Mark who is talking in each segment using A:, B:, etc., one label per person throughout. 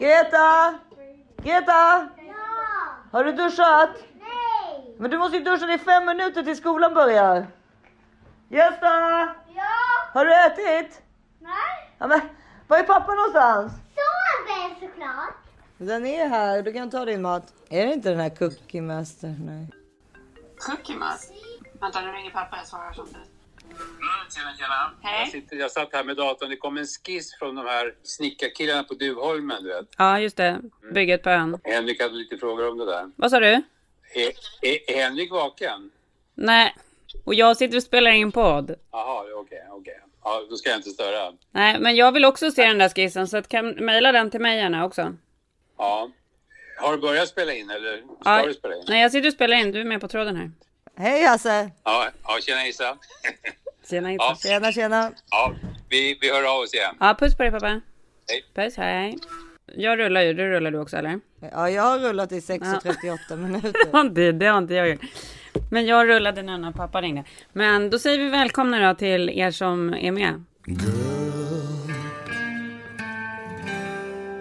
A: Greta! Greta!
B: Ja!
A: Har du duschat?
B: Nej!
A: Men du måste ju duscha i fem minuter till skolan börjar. Gösta!
B: Ja!
A: Har du ätit?
B: Nej!
A: Ja, men, var är pappa någonstans?
B: Sover såklart!
A: Den är här, du kan ta din mat. Är det inte den här Cookie Master? Nej.
C: Cookie Master. Vänta, nu ringer pappa. Jag svarar samtidigt.
D: Tjena, tjena.
C: Hej.
D: Jag, sitter, jag satt här med datorn. Det kom en skiss från de här snickarkillarna på Duvholmen, du vet.
C: Ja, just det. Bygget på ön.
D: Henrik hade lite frågor om det där.
C: Vad sa du?
D: Är, är, är Henrik vaken?
C: Nej. Och jag sitter och spelar in podd.
D: Jaha, okej, okej. Ja, då ska jag inte störa.
C: Nej, men jag vill också se den där skissen så att kan mejla den till mig gärna också.
D: Ja. Har du börjat spela in eller ska
C: Ja,
D: du spela in?
C: nej, jag sitter och spelar in. Du är med på tråden här.
A: Hej Hasse!
D: Ja, ja tjena Isa.
C: Tjena,
D: Ja.
A: Tjena tjena!
D: ja, vi, vi hör av oss igen.
C: Ja, puss på dig pappa.
D: Hej.
C: Puss, hej. Jag rullar ju. Du rullar du också eller?
A: Ja, jag har rullat i 6.38 minuter.
C: Ja, det, det har inte jag gjort. Men jag rullade nu när pappa ringde. Men då säger vi välkomna då till er som är med.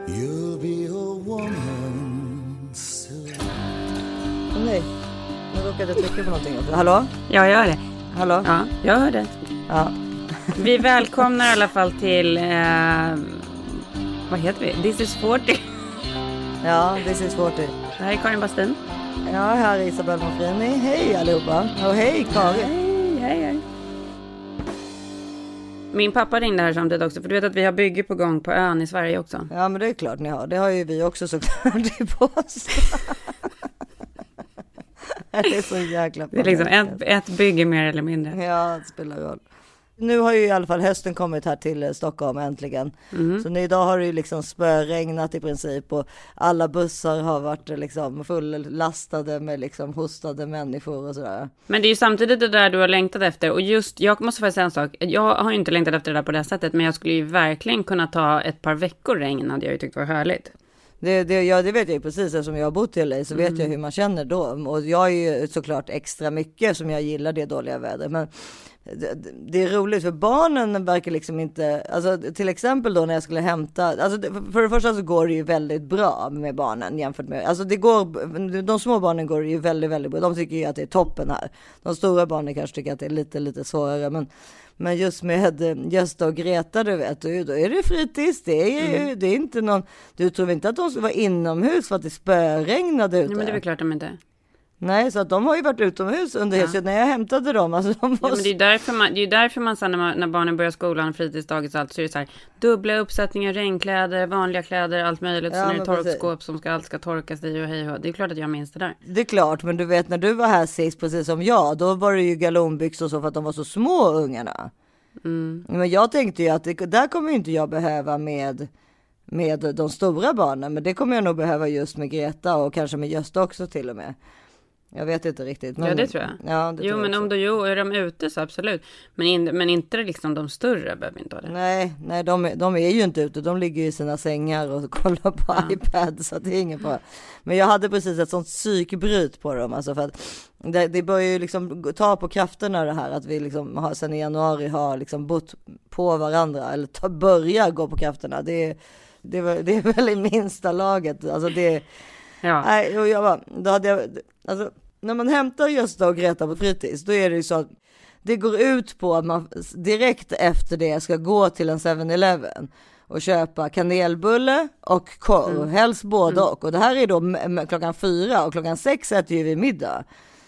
E: You'll be a woman soon.
A: Åh, nej, nu råkade jag trycka på någonting. Hallå?
C: Ja, jag gör det.
A: Hallå?
C: Ja, jag hör det.
A: Ja.
C: Vi välkomnar i alla fall till... Eh, vad heter vi? This is 40.
A: Ja, this is 40.
C: Det här är Karin Bastin.
A: Ja, här är Isabel Monfrini. Hej allihopa! Och hej Karin!
C: Hej, hej, hej. Min pappa ringde här samtidigt också, för du vet att vi har bygge på gång på ön i Sverige också.
A: Ja, men det är klart ni har. Det har ju vi också såklart i Båstad. det är så jäkla
C: Det är liksom ett, ett bygge mer eller mindre.
A: Ja, det spelar roll. Nu har ju i alla fall hösten kommit här till eh, Stockholm äntligen.
C: Mm.
A: Så nu, idag har det ju liksom spöregnat i princip och alla bussar har varit eh, liksom fullastade med liksom hostade människor och sådär.
C: Men det är ju samtidigt det där du har längtat efter. Och just, jag måste faktiskt säga en sak. Jag har ju inte längtat efter det där på det här sättet. Men jag skulle ju verkligen kunna ta ett par veckor regn hade jag ju tyckt var härligt.
A: Det, det, ja, det vet jag ju precis eftersom jag har bott i LA så vet
C: Mm.
A: jag hur man känner då. Och jag är ju såklart extra mycket som jag gillar det dåliga vädret. Men det, är roligt för barnen verkar liksom inte, alltså till exempel då när jag skulle hämta, alltså för det första så går det ju väldigt bra med barnen jämfört med, alltså det går, de små barnen går det ju väldigt, väldigt bra. De tycker ju att det är toppen här. De stora barnen kanske tycker att det är lite, lite svårare. Men, men just med eh, Gösta och Greta, du vet, då är det fritids. Det är, ju, det är inte någon, du tror inte att de ska vara inomhus för att det spöregnade ute?
C: Nej, men det är väl klart de inte.
A: Nej, så att de har ju varit utomhus under
C: Ja.
A: hela. När jag hämtade dem, alltså de var
C: Ja, men det är ju därför man, det är därför man sen när, man, när barnen börjar skolan, fritidsdagis och allt, så är det så här dubbla uppsättningar, regnkläder, vanliga kläder, allt möjligt.
A: Ja,
C: så är det
A: precis.
C: torkskåp som ska, allt ska torkas i och hej och. Det är klart att jag minns det där.
A: Det är klart, men du vet när du var här sist, precis som jag, då var det ju galonbyxor och så för att de var så små ungarna.
C: Mm.
A: Men jag tänkte ju att det, där kommer inte jag behöva med, med de stora barnen, men det kommer jag nog behöva just med Greta och kanske med Gösta också till och med. Jag vet inte riktigt. Men,
C: Ja, det tror jag.
A: Ja, det
C: jo,
A: tror jag
C: men
A: också.
C: om då, jo, är de ute så absolut. Men, in, men inte liksom de större behöver inte ha det.
A: Nej, nej de, är- de är ju inte ute. De ligger i sina sängar och kollar på iPad så det är ingen fara. Men jag hade precis ett sånt psykbryt på dem. Alltså för att det, det börjar ju liksom ta på krafterna det här att vi liksom har, sen i januari har liksom bott på varandra eller ta, börja gå på krafterna. Det, det, det är väl i minsta laget. Alltså det,
C: Ja.
A: Nej, och jag bara, då hade jag, alltså, när man hämtar Gösta och Greta på fritids, då är det ju så att det går ut på att man direkt efter det ska gå till en 7-Eleven och köpa kanelbulle och korv,
C: Mm.
A: helst både och. Och det här är då klockan fyra och klockan sex äter ju vi middag.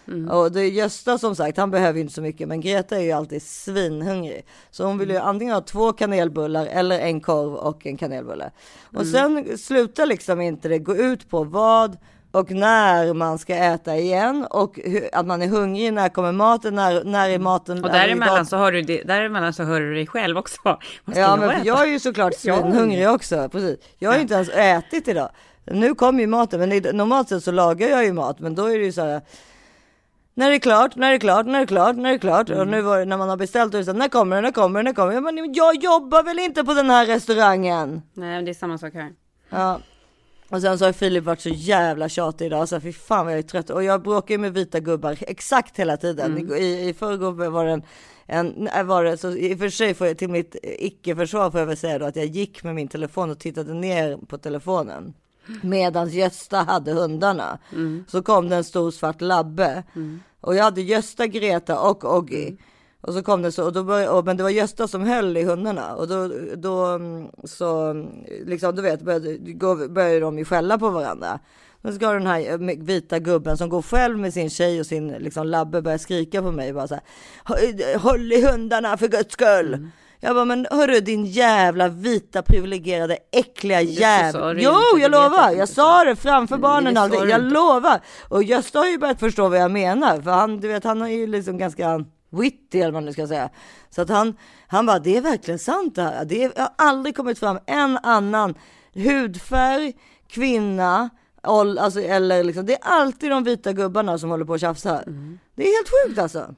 C: Mm.
A: Och det är Gösta som sagt, han behöver inte så mycket, men Greta är ju alltid svinhungrig. Så hon vill ju antingen ha två kanelbullar eller en korv och en kanelbulle. Och sen slutar liksom inte det gå ut på vad och när man ska äta igen och hur, att man är hungrig, när kommer maten, när, när är maten...
C: Och däremellan så, har du det, däremellan så hör du dig själv också.
A: Ja, men
C: äta?
A: jag är ju såklart
C: Ja.
A: svinhungrig också. Precis. Jag har ju inte ens ätit idag. Nu kommer ju maten, men normalt sett så lagar jag ju mat, men då är det ju så här. När det är klart, när det är klart, när det är klart, när det är klart. Och nu var det när man har beställt och så när kommer det, när kommer det, när kommer det? Men jag jobbar väl inte på den här restaurangen?
C: Nej, men det är samma sak här.
A: Ja. Och sen så har Filip varit så jävla tjatig idag, så fy fan vad jag är trött. Och jag bråkar ju med vita gubbar exakt hela tiden.
C: Mm.
A: I, i förrgår var det en, en var det, så i och för sig får jag till mitt icke-försvar får jag väl säga då att jag gick med min telefon och tittade ner på telefonen. Medan Gösta hade hundarna.
C: Mm.
A: Så kom det en stor svart labbe. Och jag hade Gösta, Greta och Oggy.
C: Mm.
A: Och så kom det så, och då började, och, men det var Gösta som höll i hundarna. Och då, då mm, så, mm, liksom du vet, började, började de ju skälla på varandra. Då ska den här eh, vita gubben som går själv med sin tjej och sin liksom, labbe börja skrika på mig. Bara så här, "Håll- Håll i hundarna för guds skull.
C: Mm.
A: Jag bara, men hörru din jävla vita privilegierade äckliga jävel.
C: du
A: Jo,
C: inte,
A: jag lovar. Jag sa det framför barnen aldrig.
C: du
A: Jag
C: inte.
A: lovar. Och Gösta har ju börjat förstå vad jag menar. För han, du vet, han är ju liksom ganska witty eller vad man nu ska säga. Så att han, han bara, det är verkligen sant det här. Det är, har aldrig kommit fram en annan hudfärg, kvinna, ål, alltså, eller liksom, det är alltid de vita gubbarna som håller på och tjafsar.
C: Mm.
A: Det är helt sjukt alltså.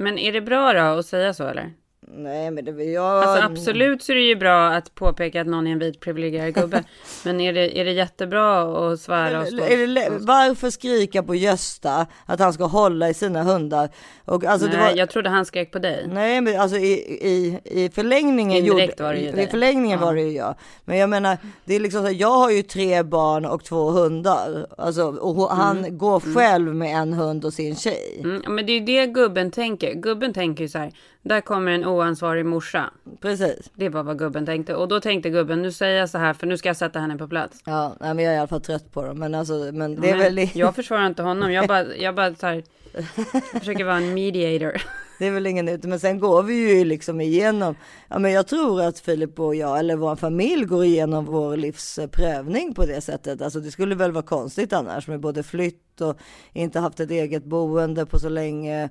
C: Men är det bra då att säga så eller?
A: Nej men det jag...
C: Alltså absolut så är det ju bra att påpeka att någon är en vit privilegierad gubbe. Men är det, är det jättebra att svära och stå?
A: Det, varför skrika på Gösta att han ska hålla i sina hundar? Och alltså
C: Nej,
A: det var,
C: jag trodde han skrek på dig.
A: Nej, men alltså i, i, i förlängningen,
C: Indirekt
A: gjorde,
C: var det ju
A: i, i förlängningen
C: Ja.
A: var det ju jag. Men jag menar, det är liksom så jag har ju tre barn och två hundar. Alltså, och han går själv med en hund och sin tjej.
C: Mm, men det är ju det gubben tänker. Gubben tänker ju så här. Där kommer en oansvarig morsa.
A: Precis.
C: Det var vad gubben tänkte. Och då tänkte gubben, nu säger jag så här för nu ska jag sätta henne på plats.
A: Ja, nej, men jag är i alla fall trött på dem. Men alltså, men det är
C: Men
A: väl,
C: Jag försvarar inte honom. Jag bara, jag bara så här, försöker vara en mediator.
A: det är väl ingen ute. Men sen går vi ju liksom igenom. Ja, men jag tror att Filip och jag, eller vår familj, går igenom vår livsprövning på det sättet. Alltså det skulle väl vara konstigt annars med både flytt och inte haft ett eget boende på så länge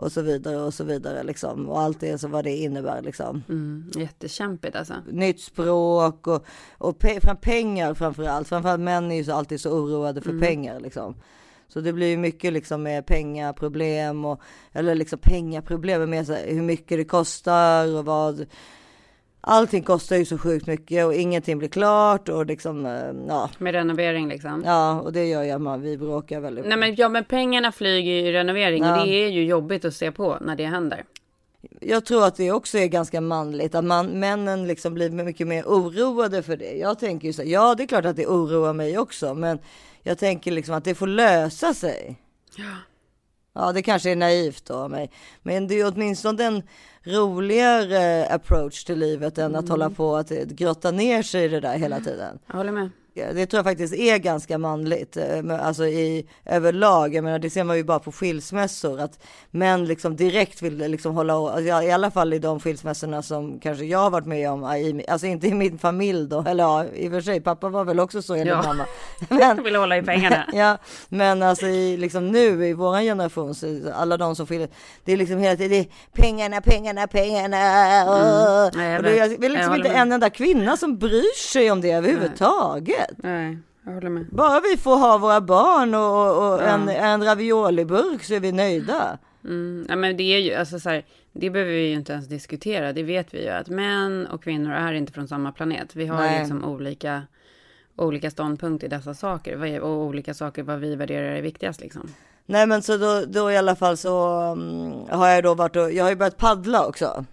A: och så vidare och så vidare liksom. Och allt det så vad det innebär liksom.
C: Mm, jättekämpigt alltså.
A: Nytt språk och, och pe fram pengar framför allt. Framförallt män är ju alltid så oroade för pengar liksom. Så det blir ju mycket liksom med pengaproblem och eller liksom pengaproblem med så här, hur mycket det kostar och vad. Allting kostar ju så sjukt mycket och ingenting blir klart och liksom eh, ja,
C: Med renovering liksom.
A: ja och det gör att man vi bråkar väldigt.
C: Nej men, ja, men pengarna flyger ju i renovering.
A: Ja.
C: Och det är ju jobbigt att se på när det händer.
A: Jag tror att det också är ganska manligt att man, männen liksom blir mycket mer oroade för det. Jag tänker ju så här, ja det är klart att det oroar mig också, men jag tänker liksom att det får lösa sig. Ja, det kanske är naivt då av mig, men det är åtminstone en roligare approach till livet än att hålla på att grotta ner sig i det där hela tiden.
C: Jag håller med.
A: Det tror jag faktiskt är ganska manligt, eh, alltså i överlag. Jag menar, det ser man ju bara på skilsmässor, att män liksom direkt vill liksom hålla, alltså, i alla fall i de skilsmässorna som kanske jag har varit med om, alltså inte i min familj då, eller ja, i och för sig, pappa var väl också så enligt
C: Ja.
A: mamma. Men,
C: vill hålla i pengarna.
A: ja, men alltså i, liksom nu i våran generation, så alla de som skiljer, det är liksom hela tiden, pengarna, pengarna, pengarna.
C: Nej, jag
A: och det är
C: Jag
A: liksom inte
C: med.
A: en enda kvinna som bryr sig om det överhuvudtaget.
C: Nej, jag håller med.
A: Bara vi får ha våra barn och, och
C: Ja.
A: en, en ravioliburk så är vi nöjda.
C: Mm, ja, men det är ju, alltså så här, det behöver vi ju inte ens diskutera. Det vet vi ju att män och kvinnor är inte från samma planet. Vi har
A: Nej.
C: liksom olika, olika ståndpunkt i dessa saker och olika saker vad vi värderar är viktigast liksom.
A: Nej men så då, då i alla fall så mm, har jag då varit och, jag har ju börjat paddla också.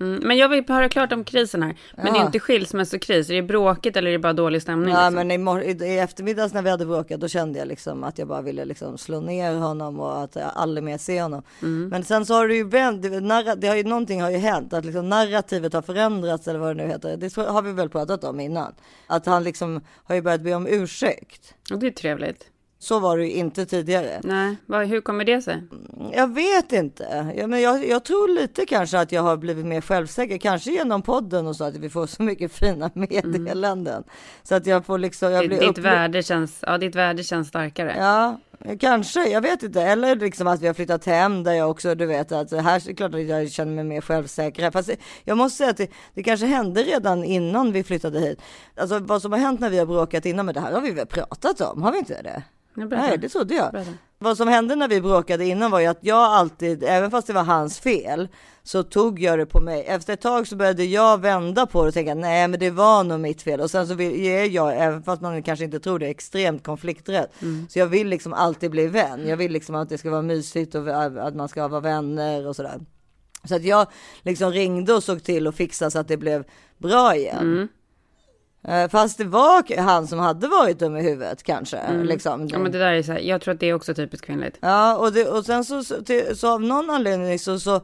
C: Mm, men jag vill höra klart om krisen här. Men det är
A: Ja.
C: inte skilsmässokris. Är det bråkigt eller är det bara dålig stämning?
A: Ja
C: liksom?
A: men i, i, eftermiddags när vi hade bråkat då kände jag liksom att jag bara ville liksom slå ner honom och att jag aldrig mer se honom.
C: Mm.
A: Men sen så har det ju vänt, det har ju någonting har ju hänt att liksom narrativet har förändrats eller vad det nu heter. Det har vi väl pratat om innan. Att han liksom har ju börjat be om ursäkt.
C: Och det är trevligt.
A: Så var det ju inte tidigare.
C: Nej, vad, hur kommer det sig?
A: Jag vet inte. Ja, men jag, jag tror lite kanske att jag har blivit mer självsäker, kanske genom podden och så att vi får så mycket fina meddelanden. Så att jag får liksom, jag blir
C: ditt, värde känns, ja, ditt värde känns starkare.
A: Ja, kanske, jag vet inte. Eller liksom att vi har flyttat hem där jag också, du vet att här är det klart att jag känner mig mer självsäker. Fast jag måste säga att det, det kanske hände redan innan vi flyttade hit. Alltså vad som har hänt när vi har bråkat innan, men det här har vi väl pratat om, har vi inte det? Nej, det trodde jag.
C: Berätta.
A: Vad som hände när vi bråkade innan var ju att jag alltid, även fast det var hans fel, så tog jag det på mig. Efter ett tag så började jag vända på det och tänka nej men det var nog mitt fel. Och sen så vill- är jag, även fast man kanske inte tror det, extremt konflikträdd. Så jag vill liksom alltid bli vän. Jag vill liksom att det ska vara mysigt och att man ska vara vänner och sådär. Så att jag liksom ringde och såg till att fixa så att det blev bra igen. Eh, Fast det var han som hade varit dum i huvudet kanske. Liksom.
C: Ja, men det där är så här, jag tror att det är också typiskt kvinnligt.
A: Ja, och, det, och sen så, så, till, så av någon anledning så, så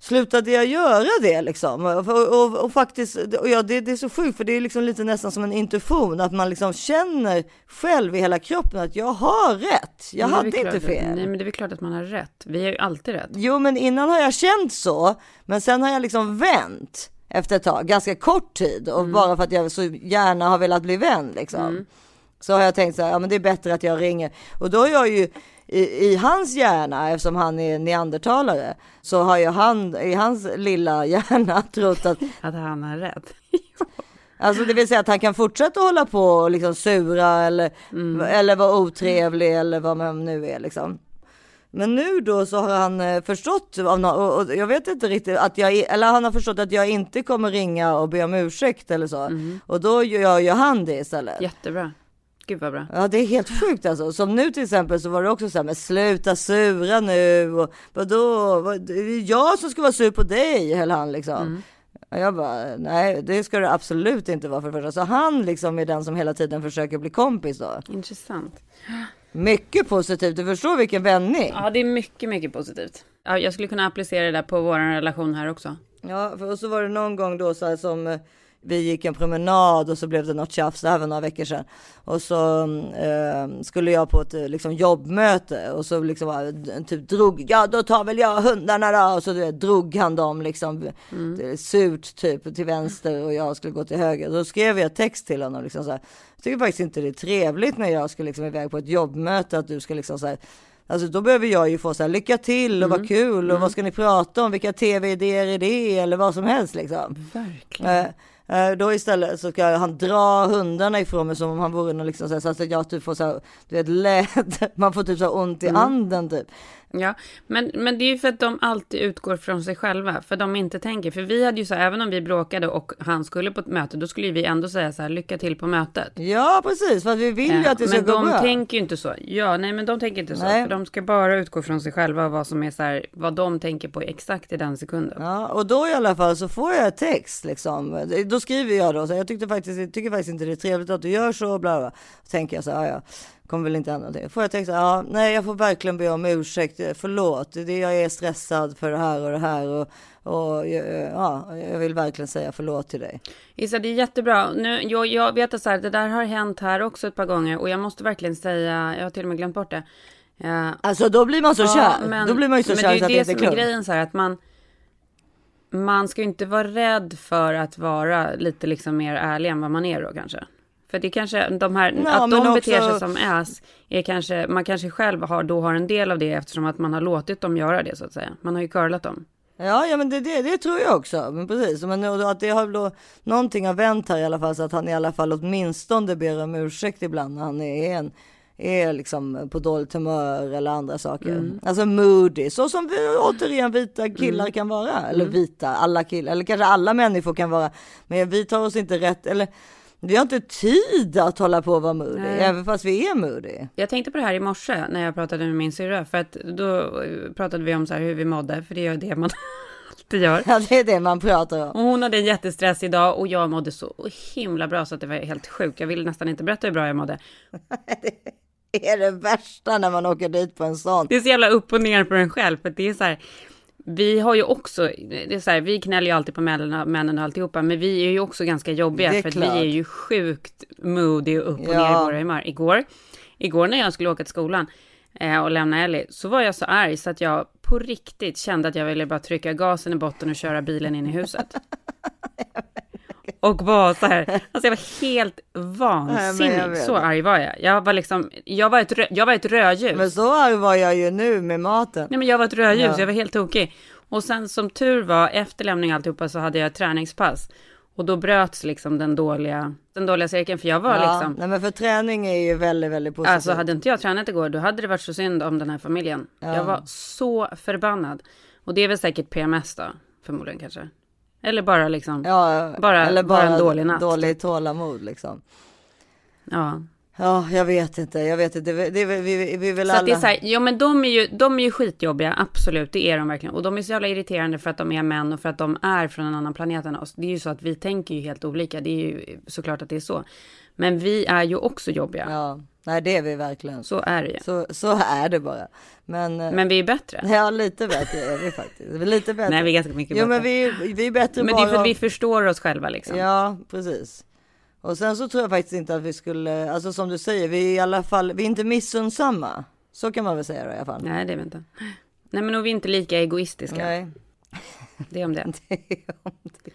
A: slutade jag göra det liksom. Och, och, och faktiskt, och ja, det, det är så sjukt för det är liksom lite nästan som en intuition att man liksom känner själv i hela kroppen att jag har rätt. Jag hade inte
C: klart att-
A: fel.
C: Nej, men det är väl klart att man har rätt. Vi har ju alltid rätt.
A: Jo, men innan har jag känt så, men sen har jag liksom vänt efter ett tag, ganska kort tid och bara för att jag så gärna har velat bli vän liksom. Så har jag tänkt så här, ja men det är bättre att jag ringer. Och då har jag ju i, i hans hjärna, eftersom han är neandertalare, så har ju han i hans lilla hjärna trott att,
C: Att han har rätt.
A: alltså det vill säga att han kan fortsätta hålla på och liksom sura eller, eller vara otrevlig eller vad man nu är liksom. Men nu då så har han eh, förstått och, jag vet inte riktigt att jag, eller han har förstått att jag inte kommer ringa och be om ursäkt eller så. Och då gör ju han det istället.
C: Jättebra. Gud vad bra.
A: Ja det är helt sjukt alltså. Som nu till exempel så var det också så här, men sluta sura nu och vadå, vad, det är jag som ska vara sur på dig, höll han liksom. Och jag bara, nej det ska det absolut inte vara för det första. Så han liksom är den som hela tiden försöker bli kompis då.
C: Intressant.
A: Mycket positivt, du förstår vilken vändning.
C: Ja, det är mycket, mycket positivt. Ja, jag skulle kunna applicera det där på vår relation här också.
A: Ja, och så var det någon gång då så här som eh, vi gick en promenad och så blev det något tjafs, det här var några veckor sedan. Och så eh, skulle jag på ett eh, liksom, jobbmöte och så liksom eh, typ drog, ja då tar väl jag hundarna då. Och så du vet, drog han dem liksom mm. surt typ till vänster och jag skulle gå till höger. Då skrev jag text till honom liksom så här. Jag tycker faktiskt inte det är trevligt när jag ska liksom iväg på ett jobbmöte att du ska liksom så här Alltså då behöver jag ju få så här lycka till och vad kul och vad ska ni prata om, vilka tv-idéer är det eller vad som helst liksom.
C: Verkligen.
A: Eh, eh, då istället så ska han dra hundarna ifrån mig som om han vore någon liksom så, här, så att jag typ får så här, du vet läder, man får typ så ont i anden typ.
C: Ja, men, men det är ju för att de alltid utgår från sig själva, för de inte tänker. För vi hade ju så även om vi bråkade och han skulle på ett möte, då skulle vi ändå säga så här, lycka till på mötet.
A: Ja precis, för att vi vill ju
C: Ja,
A: att det ska
C: men
A: gå
C: de
A: bra.
C: tänker ju inte så. Ja, nej, men de tänker inte så.
A: Nej.
C: För de ska bara utgå från sig själva och vad som är så här, vad de tänker på exakt i den sekunden.
A: Ja, och då i alla fall så får jag text liksom. Då skriver jag då, så jag tyckte faktiskt, jag tycker faktiskt inte det är trevligt att du gör så, bla bla. Så tänker jag så här, ja, kommer väl inte hända det. Får jag text, ja, nej, jag får verkligen be om ursäkt, förlåt, det, jag är stressad för det här och det här och, och ja, jag vill verkligen säga förlåt till dig.
C: Issa, det är jättebra. Nu, jag, jag vet att så här, det där har hänt här också ett par gånger och jag måste verkligen säga, jag har till och med glömt bort det. Ja,
A: Alltså då blir man så kär, då blir man ju så
C: men
A: kär
C: det är
A: så att
C: ju
A: det
C: det
A: inte är
C: som är grejen så här att man man ska ju inte vara rädd för att vara lite liksom mer ärlig än vad man är då kanske. För det kanske, de här,
A: Ja,
C: att de
A: också-
C: beter sig som ass, är kanske, man kanske själv har, då har en del av det eftersom att man har låtit dem göra det så att säga. Man har ju curlat dem.
A: Ja, ja men det, det, det tror jag också. Men precis, men att det har då, någonting har vänt här i alla fall så att han i alla fall åtminstone ber om ursäkt ibland när han är en är liksom på dåligt humör eller andra saker.
C: Mm.
A: Alltså moody, så som vi, återigen vita killar kan vara. Eller
C: Mm.
A: vita, alla killar, eller kanske alla människor kan vara. Men vi tar oss inte rätt, eller vi har inte tid att hålla på och vara moody,
C: Nej.
A: även fast vi är moody.
C: Jag tänkte på det här i morse när jag pratade med min syrra, för att då eh, pratade vi om så här hur vi mådde, för det är det man alltid gör.
A: Ja, det är det man pratar om.
C: Och hon hade en jättestress idag och jag mådde så himla bra så att det var helt sjukt. Jag vill nästan inte berätta hur bra jag mådde.
A: Det är det värsta när man åker dit på en sån.
C: Det är så jävla upp och ner på en själv, för det är så här. Vi har ju också, det är så här, vi knäller ju alltid på männen, männen och alltihopa, men vi är ju också ganska jobbiga, för att vi är ju sjukt moody och upp och
A: Ja.
C: ner i våra humör. Igår, igår när jag skulle åka till skolan eh, och lämna Ellie, så var jag så arg så att jag på riktigt kände att jag ville bara trycka gasen i botten och köra bilen in i huset. Och var så här, alltså jag var helt
A: Nej,
C: vansinnig,
A: vet.
C: så arg var jag. Jag var liksom, jag var ett, rö- jag var ett rödljus.
A: Men så arg var jag ju nu med maten.
C: Nej men jag var ett rödljus,
A: Ja.
C: jag var helt tokig. Och sen som tur var, efter lämning alltihopa så hade jag ett träningspass. Och då bröts liksom den dåliga, den dåliga cirkeln. För jag var
A: Ja,
C: liksom,
A: nej men för träning är ju väldigt, väldigt positivt.
C: alltså hade inte jag tränat igår, då hade det varit så synd om den här familjen. Jag var så förbannad. Och det är väl säkert PMS då, förmodligen kanske. Eller bara liksom, ja. bara-
A: eller
C: bara
A: bara
C: en dålig natt.
A: Dålig tålamod liksom.
C: ja.
A: Ja, jag vet inte, jag vet inte. Det, det, vi, vi, vi vill
C: Så att
A: alla...
C: det är så här, ja men de är, ju, de är ju skitjobbiga, absolut, det är de verkligen. Och de är så jävla irriterande för att de är män och för att de är från en annan planet än oss. Det är ju så att vi tänker ju helt olika, det är ju såklart att det är så. Men vi är ju också jobbiga,
A: Ja, nej det är vi verkligen.
C: så är det ju.
A: Så, så är det bara. Men, eh,
C: Men vi är bättre.
A: ja, lite bättre är vi faktiskt. Vi är Lite bättre.
C: Nej, vi är ganska mycket
A: Jo,
C: bättre.
A: men vi, vi är bättre
C: Men det är
A: bara...
C: för att vi förstår oss själva liksom.
A: Ja, precis. Och sen så tror jag faktiskt inte att vi skulle, alltså som du säger, vi är i alla fall, vi är inte missunnsamma. Så kan man väl säga då, i alla fall.
C: Nej, det är vi inte. Nej, men och vi är inte lika egoistiska.
A: Nej.
C: Det är om det.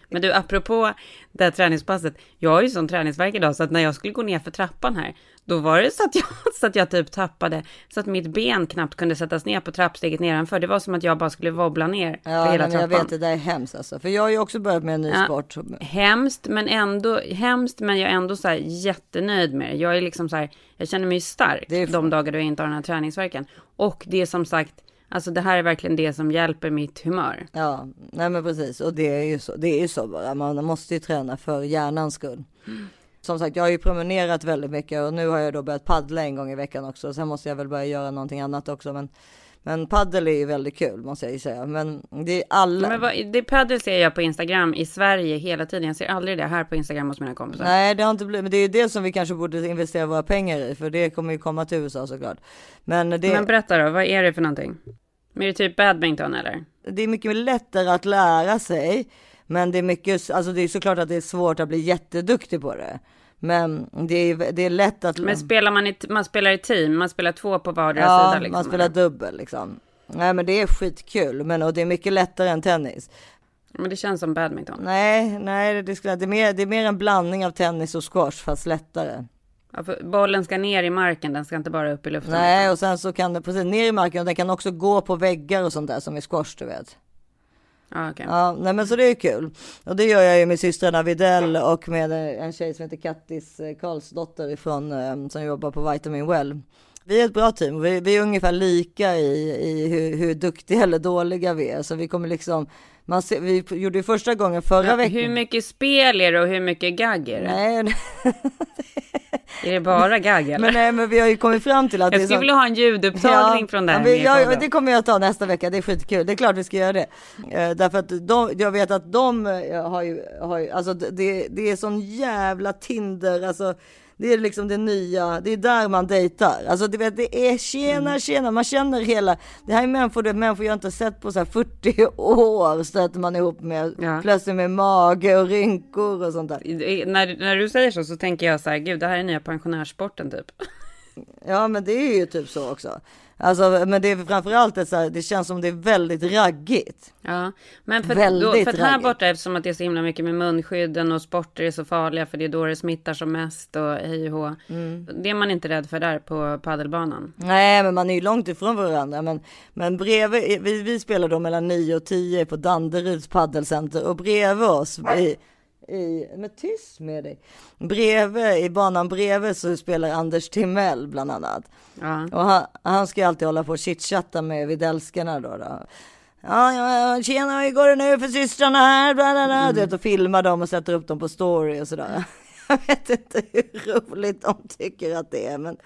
C: Men du, apropå det här träningspasset. Jag har ju sån träningsvärk idag så att när jag skulle gå ner för trappan här, då var det så att jag, så att jag typ tappade, så att mitt ben knappt kunde sättas ner på trappsteget nedanför. Det var som att jag bara skulle wobbla ner
A: Ja,
C: hela
A: men jag
C: trappan.
A: vet, det där är hemskt alltså. För jag har ju också börjat med en ny
C: Ja.
A: sport.
C: Hemskt, men ändå, hemskt, men jag är ändå så här jättenöjd med det. Jag är liksom så här, jag känner mig stark
A: Det är
C: de dagar då jag inte har den här träningsverken. Och det är som sagt, alltså det här är verkligen det som hjälper mitt humör.
A: Ja, nej men precis. Och det är ju så, det är ju så bara. Man måste ju träna för hjärnans skull. Som sagt, jag har ju promenerat väldigt mycket och nu har jag då börjat paddla en gång i veckan också. Sen måste jag väl börja göra någonting annat också. Men, men paddel är ju väldigt kul måste jag ju säga. Men det är alla.
C: Men vad, det padel ser jag på Instagram i Sverige hela tiden. Jag ser aldrig det här på Instagram hos mina kompisar.
A: Nej, det har inte blivit, men det är ju det som vi kanske borde investera våra pengar i, för det kommer ju komma till USA såklart. Men det,
C: Men berätta då, vad är det för någonting? Är det typ badminton eller?
A: det är mycket lättare att lära sig, men det är mycket, alltså det är såklart att det är svårt att bli jätteduktig på det. Men det är, det är lätt att...
C: Men spelar man i, man spelar i team, man spelar två på vardera
A: ja,
C: sida liksom?
A: man spelar
C: eller?
A: dubbel liksom. Nej, men det är skitkul, men och det är mycket lättare än tennis.
C: Men det känns som badminton.
A: Nej, nej, det, det, är mer, det är mer en blandning av tennis och squash, fast lättare.
C: Ja, bollen ska ner i marken, den ska inte bara upp i luften.
A: Nej, och sen så kan det precis ner i marken och den kan också gå på väggar och sånt där som i squash, du vet.
C: Ja, okej.
A: Ja, nej men så det är kul. Och det gör jag ju med systrarna Videll och med en tjej som heter Kattis eh, Karlsdotter ifrån, eh, som jobbar på Vitamin Well. Vi är ett bra team. Vi, vi är ungefär lika i, i hur, hur duktiga eller dåliga vi är. Så vi kommer liksom, man ser, vi gjorde ju första gången förra veckan.
C: Hur mycket spel är det och hur mycket gagg är det?
A: Nej,
C: Är det bara gagg eller?
A: men, nej, men vi har ju kommit fram till att
C: jag skulle vilja ha en ljudupptagning från det här.
A: Ja, jag, det kommer jag ta nästa vecka, det är skitkul. Det är klart vi ska göra det. Eh, därför att de, jag vet att de eh, har ju, har ju alltså det, det är sån jävla Tinder, alltså det är liksom det nya, det är där man dejtar. Alltså du vet, det är tjena
C: Mm.
A: tjena, man känner hela, det här är människor, det är människor jag inte sett på så här 40 år stöter man ihop med,
C: Ja.
A: plötsligt med mage och rynkor och sånt där.
C: När, när du säger så så tänker jag så här, gud det här är nya pensionärssporten typ.
A: Ja men det är ju typ så också. Alltså men det är framförallt ett så här, det känns som det är väldigt raggigt.
C: Ja, men för,
A: Väldigt
C: då, för att här borta eftersom att det är så himla mycket med munskydden och sporter är så farliga för det är då det smittar som mest och hej och hå.
A: Mm.
C: Det är man inte rädd för där på paddelbanan.
A: Nej, men man är ju långt ifrån varandra. Men, men bredvid, vi, vi spelar då mellan 9 och 10 på Danderyds paddelcenter och bredvid oss i, i, men tyst med dig. Bredvid, i banan bredvid så spelar Anders Timell bland annat.
C: Ja.
A: Och han, han ska ju alltid hålla på och chitchatta med Widellskarna då. då. Ja, ja, tjena, hur går det nu för systrarna här? Bla, bla, bla. Du vet, och filmar dem och sätter upp dem på story och sådär. Jag vet inte hur roligt de tycker att det är, men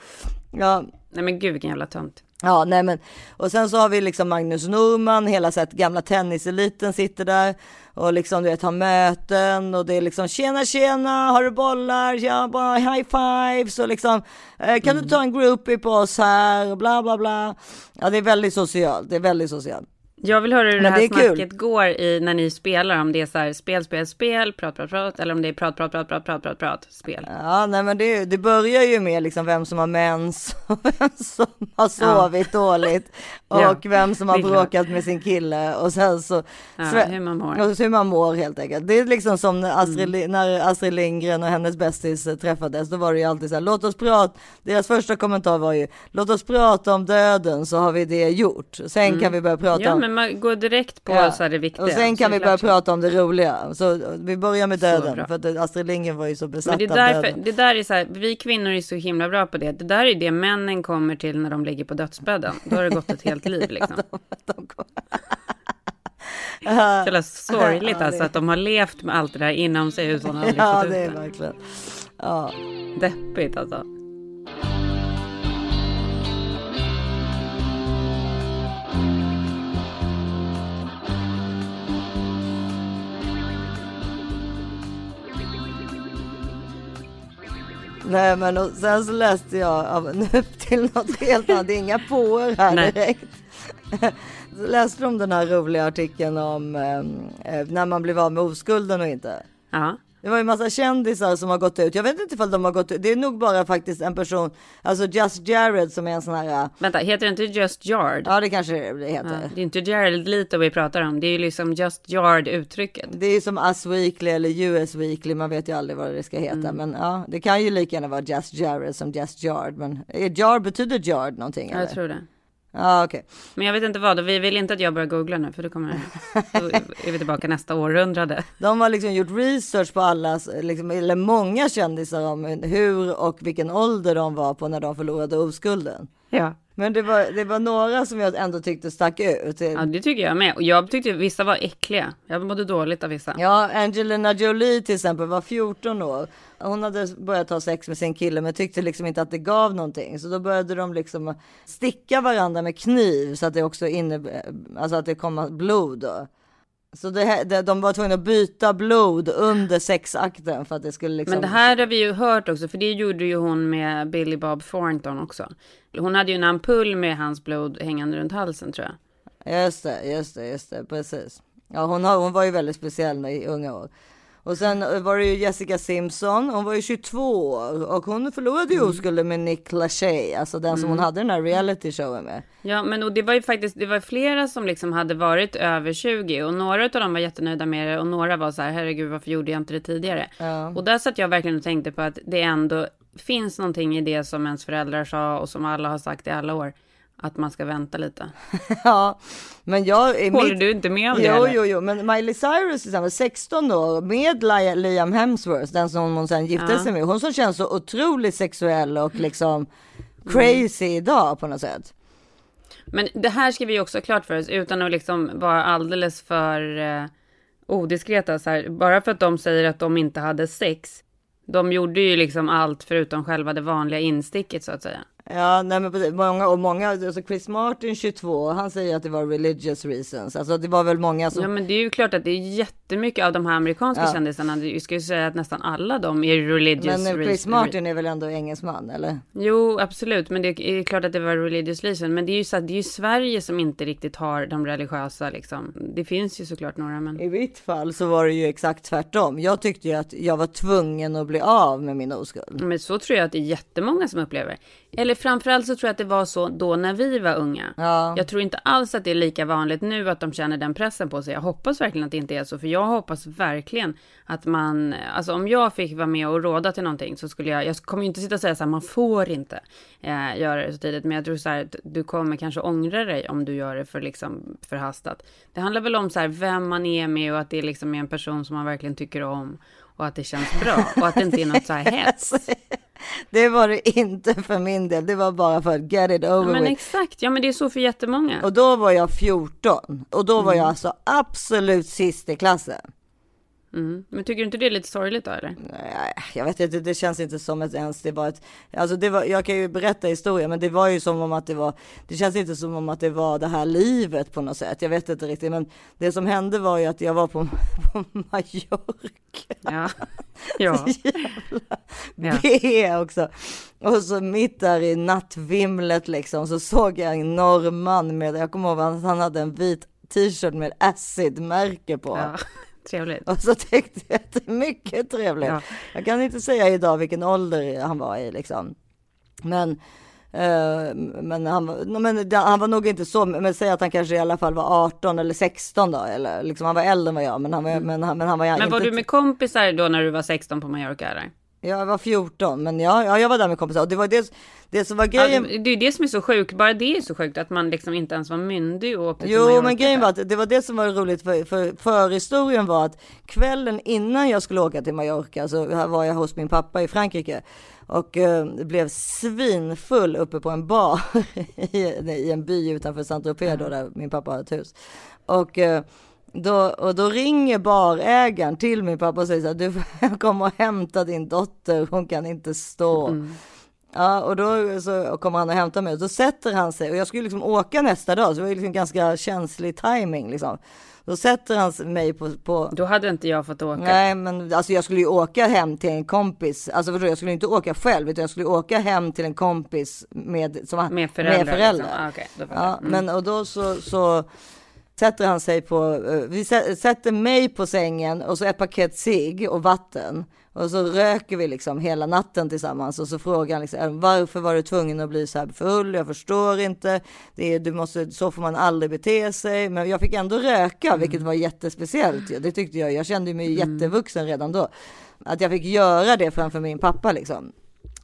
A: ja,
C: Nej men gud vilken jävla tönt.
A: Ja, nej men och sen så har vi liksom Magnus Norman, hela så här, gamla tenniseliten sitter där och liksom du vet har möten och det är liksom tjena tjena, har du bollar, ja bara high fives och liksom eh, kan du ta en groupie på oss här bla bla bla. Ja, det är väldigt socialt, det är väldigt socialt.
C: Jag vill höra hur det här
A: det är kul.
C: snacket går i när ni spelar. Om det är så här spel, spel, spel, prat, prat, prat. Eller om det är prat, prat, prat, prat, prat, prat, prat, spel.
A: Ja, nej men det, det börjar ju med liksom vem som har mens och vem som har sovit dåligt och
C: Ja,
A: vem som har bråkat med sin kille och sen så
C: Ja,
A: Sve-
C: hur man mår. Mm.
A: Och hur man mår helt enkelt. Det är liksom som när Astrid, Li- när Astrid Lindgren och hennes bästis eh, träffades. Då var det ju alltid så här, låt oss prata. Deras första kommentar var ju, låt oss prata om döden så har vi det gjort. Sen kan vi börja prata
C: Mm. Ja
A: om,
C: men man går direkt på
A: Ja.
C: så här det viktiga.
A: Och sen kan vi börja
C: klart.
A: prata om det roliga. Så vi börjar med döden. För att Astrid Lindgren var ju så besatt
C: Men det är
A: av
C: därför,
A: döden.
C: det där är så här, vi kvinnor är så himla bra på det. Det där är det männen kommer till när de ligger på dödsbädden. Då har det gått ett helt liv liksom.
A: De kom-
C: Så jävla sorgligt alltså att de har levt med allt det där inom sig att aldrig
A: Ja, det är verkligen. Ja.
C: Deppigt alltså.
A: Nej men och sen så läste jag nu till något helt annat, det är inga påor här
C: Nej.
A: direkt. Så läste de den här roliga artikeln om eh, eh, när man blev av med oskulden och inte.
C: Ja.
A: Det var ju massa kändisar som har gått ut. Jag vet inte ifall de har gått ut. Det är nog bara faktiskt en person, alltså Just Jared som är en sån här, äh,
C: Vänta, heter det inte Just Yard?
A: ja det kanske det heter.
C: Ja, det är inte Jared Leto vi pratar om. Det är ju liksom Just Yard uttrycket.
A: Det är ju som Us Weekly eller US Weekly, man vet ju aldrig vad det ska heta.
C: Mm.
A: Men ja, det kan ju lika gärna vara Just Jared som Just Yard. Men Yard betyder Yard någonting? Eller?
C: jag tror det.
A: Ja, okej.
C: Men jag vet inte vad, vi vill inte att jag börjar googla nu för då kommer då är vi tillbaka nästa århundrade.
A: De har liksom gjort research på alla, liksom, eller många kändisar om hur och vilken ålder de var på när de förlorade oskulden.
C: Ja.
A: Men det var, det var några som jag ändå tyckte stack ut.
C: ja, det tycker jag med. Och jag tyckte vissa var äckliga. Jag mådde dåligt av vissa.
A: Ja, Angelina Jolie till exempel var 14 år. Hon hade börjat ha sex med sin kille men tyckte liksom inte att det gav någonting. Så då började de liksom sticka varandra med kniv så att det också inne, alltså att det kom blod då. Så det, det, de var tvungna att byta blod under sexakten för att det skulle liksom.
C: Men det här har vi ju hört också, för det gjorde ju hon med Billy Bob Thornton också. Hon hade ju en ampull med hans blod hängande runt halsen tror jag.
A: Just det, just det, just det, precis. Ja, hon, har, hon var ju väldigt speciell i unga år. Och sen eh, var det ju Jessica Simpson, hon var ju 22 år. Och hon förlorade ju oskulden med Nick Lachey, alltså den som hon hade den här reality showen med.
C: Ja, men och det var ju faktiskt, det var flera som liksom hade varit över 20 och några av dem var jättenöjda med det. Och några var så här, herregud varför gjorde jag inte det tidigare?
A: Ja.
C: Och där satt jag verkligen och tänkte på att det ändå finns någonting i det som ens föräldrar sa och som alla har sagt i alla år, att man ska vänta lite.
A: Ja, men jag
C: Håller
A: mitt...
C: du inte med om det?
A: Jo,
C: eller?
A: jo, jo, men Miley Cyrus till exempel, 16 år med Li- Liam Hemsworth, den som hon sen gifte
C: Ja.
A: sig med. Hon som känns så otroligt sexuell och liksom crazy idag på något sätt.
C: Men det här ska vi också ha klart för oss utan att liksom vara alldeles för eh, odiskreta så här. Bara för att de säger att de inte hade sex. De gjorde ju liksom allt förutom själva det vanliga insticket så att säga.
A: Ja, nej men precis. Många, och många, alltså Chris Martin 22, han säger att det var religious reasons. Alltså det var väl många som...
C: Ja men det är ju klart att det är jättemycket av de här amerikanska
A: Ja.
C: kändisarna. Jag skulle säga att nästan alla de är religious.
A: men eh, Chris
C: re-
A: Martin är väl ändå engelsman, eller?
C: Jo, absolut, men det är klart att det var religious reason. Men det är ju så att det är ju Sverige som inte riktigt har de religiösa liksom. Det finns ju såklart några, men.
A: I mitt fall så var det ju exakt tvärtom. Jag tyckte ju att jag var tvungen att bli av med min oskuld.
C: Men så tror jag att det är jättemånga som upplever. Eller framförallt så tror jag att det var så då när vi var unga.
A: Ja.
C: Jag tror inte alls att det är lika vanligt nu att de känner den pressen på sig. Jag hoppas verkligen att det inte är så, för jag hoppas verkligen att man, alltså om jag fick vara med och råda till någonting så skulle jag, jag kommer ju inte sitta och säga så här, man får inte eh, göra det så tidigt, men jag tror så här, att du kommer kanske ångra dig om du gör det för liksom förhastat. Det handlar väl om så här, vem man är med och att det liksom är en person som man verkligen tycker om och att det känns bra och att det inte är något så här hets.
A: Det var det inte för min del. Det var bara för att get it
C: Ja,
A: over
C: men
A: with.
C: exakt, ja men det är så för jättemånga.
A: Och då var jag 14 och då var
C: Mm.
A: jag alltså absolut sist i klassen.
C: Mm. Men tycker du inte det är lite sorgligt då eller?
A: Nej, Jag vet inte, det känns inte som ett ens det var ett, alltså det var, jag kan ju berätta historien, men det var ju som om att det var, det känns inte som om att det var det här livet på något sätt. Jag vet inte riktigt, men det som hände var ju att jag var på, på Mallorca.
C: Ja. ja. Ja.
A: B också. Och så mitt där i nattvimlet liksom så såg jag en norrman med, jag kommer ihåg att han hade en vit t-shirt med acid-märke på.
C: ja. Trevligt.
A: Och så tänkte jag att det är mycket trevligt.
C: Ja.
A: Jag kan inte säga idag vilken ålder han var i liksom. Men, eh, men, han, var- men han var nog inte så, men säg att han kanske i alla fall var 18 eller 16 då, eller liksom han var äldre än vad jag, men han var, men han, men han var
C: Mm. Men var
A: inte,
C: du med kompisar då när du var 16 på Mallorca eller?
A: Jag var 14, men ja, ja jag var där med kompisar. Och det var det, det som var
C: Ja,
A: grejen.
C: det är det som är så sjukt. Bara det är så sjukt att man liksom inte ens var myndig och åkte
A: Jo, men grejen var att det var det som var roligt för, för förhistorien var att kvällen innan jag skulle åka till Mallorca så var jag hos min pappa i Frankrike och eh, blev svinfull uppe på en bar i, i en by utanför Saint-Tropez då där min pappa har ett hus. Och eh, då, och då ringer barägaren till min pappa och säger så här, du får komma och hämta din dotter, hon kan inte stå. Ja, och då så kommer han och hämtar mig och då sätter han sig och jag skulle liksom åka nästa dag så det var ju liksom ganska känslig timing liksom. Då sätter han mig på, på
C: Då hade inte jag fått åka.
A: Nej, men alltså jag skulle ju åka hem till en kompis. Alltså förstår jag skulle inte åka själv, utan jag skulle åka hem till en kompis med, som,
C: Med föräldrar.
A: Med föräldrar.
C: Liksom. Ah, fattar
A: Ja.
C: Mm.
A: men och då så, så sätter han sig på, eh, vi sä- sätter mig på sängen och så ett paket cigg och vatten. Och så röker vi liksom hela natten tillsammans och så frågar han liksom, varför var du tvungen att bli så här full? Jag förstår inte. Det är, du måste, så får man aldrig bete sig. Men jag fick ändå röka,
C: Mm.
A: vilket var jättespeciellt. Det tyckte jag. Jag kände mig jättevuxen redan då. Att jag fick göra det framför min pappa liksom.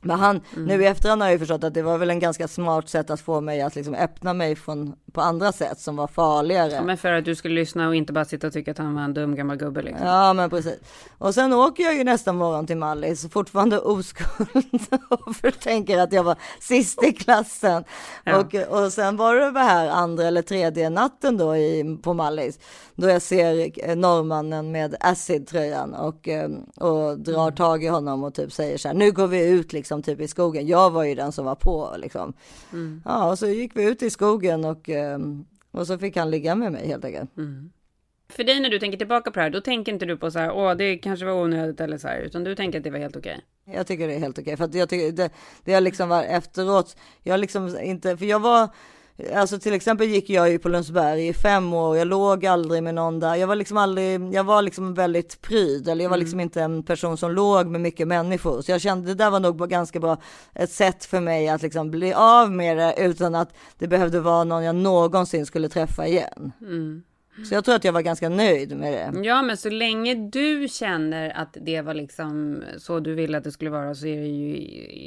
A: Men han,
C: Mm.
A: nu i efterhand har jag ju förstått att det var väl en ganska smart sätt att få mig att liksom öppna mig från, på andra sätt som var farligare.
C: Ja, men för att du skulle lyssna och inte bara sitta och tycka att han var en dum gammal gubbe liksom.
A: Ja men precis. Och sen åker jag ju nästa morgon till Mallis, fortfarande oskuld och tänker att jag var sist i klassen.
C: Ja.
A: Och, och sen var det väl här andra eller tredje natten då i, på Mallis, då jag ser eh, norrmannen med acid-tröjan och, eh, och drar
C: Mm.
A: tag i honom och typ säger så här, nu går vi ut liksom typ i skogen. Jag var ju den som var på liksom.
C: Mm.
A: Ja, och så gick vi ut i skogen och, eh, och så fick han ligga med mig helt enkelt.
C: För dig när du tänker tillbaka på det här, då tänker inte du på så här, åh, det kanske var onödigt eller så här, utan du tänker att det var helt okej.
A: Jag tycker det är helt okej, för att jag tycker det, det har liksom var efteråt, jag liksom inte, för jag var, alltså till exempel gick jag ju på Lundsberg i fem år, jag låg aldrig med någon där, jag var liksom aldrig, jag var liksom väldigt pryd, eller jag var liksom inte en person som låg med mycket människor, så jag kände det där var nog ganska bra, ett sätt för mig att liksom bli av med det utan att det behövde vara någon jag någonsin skulle träffa igen. Så jag tror att jag var ganska nöjd med det.
C: Ja, men så länge du känner att det var liksom så du ville att det skulle vara så är det ju,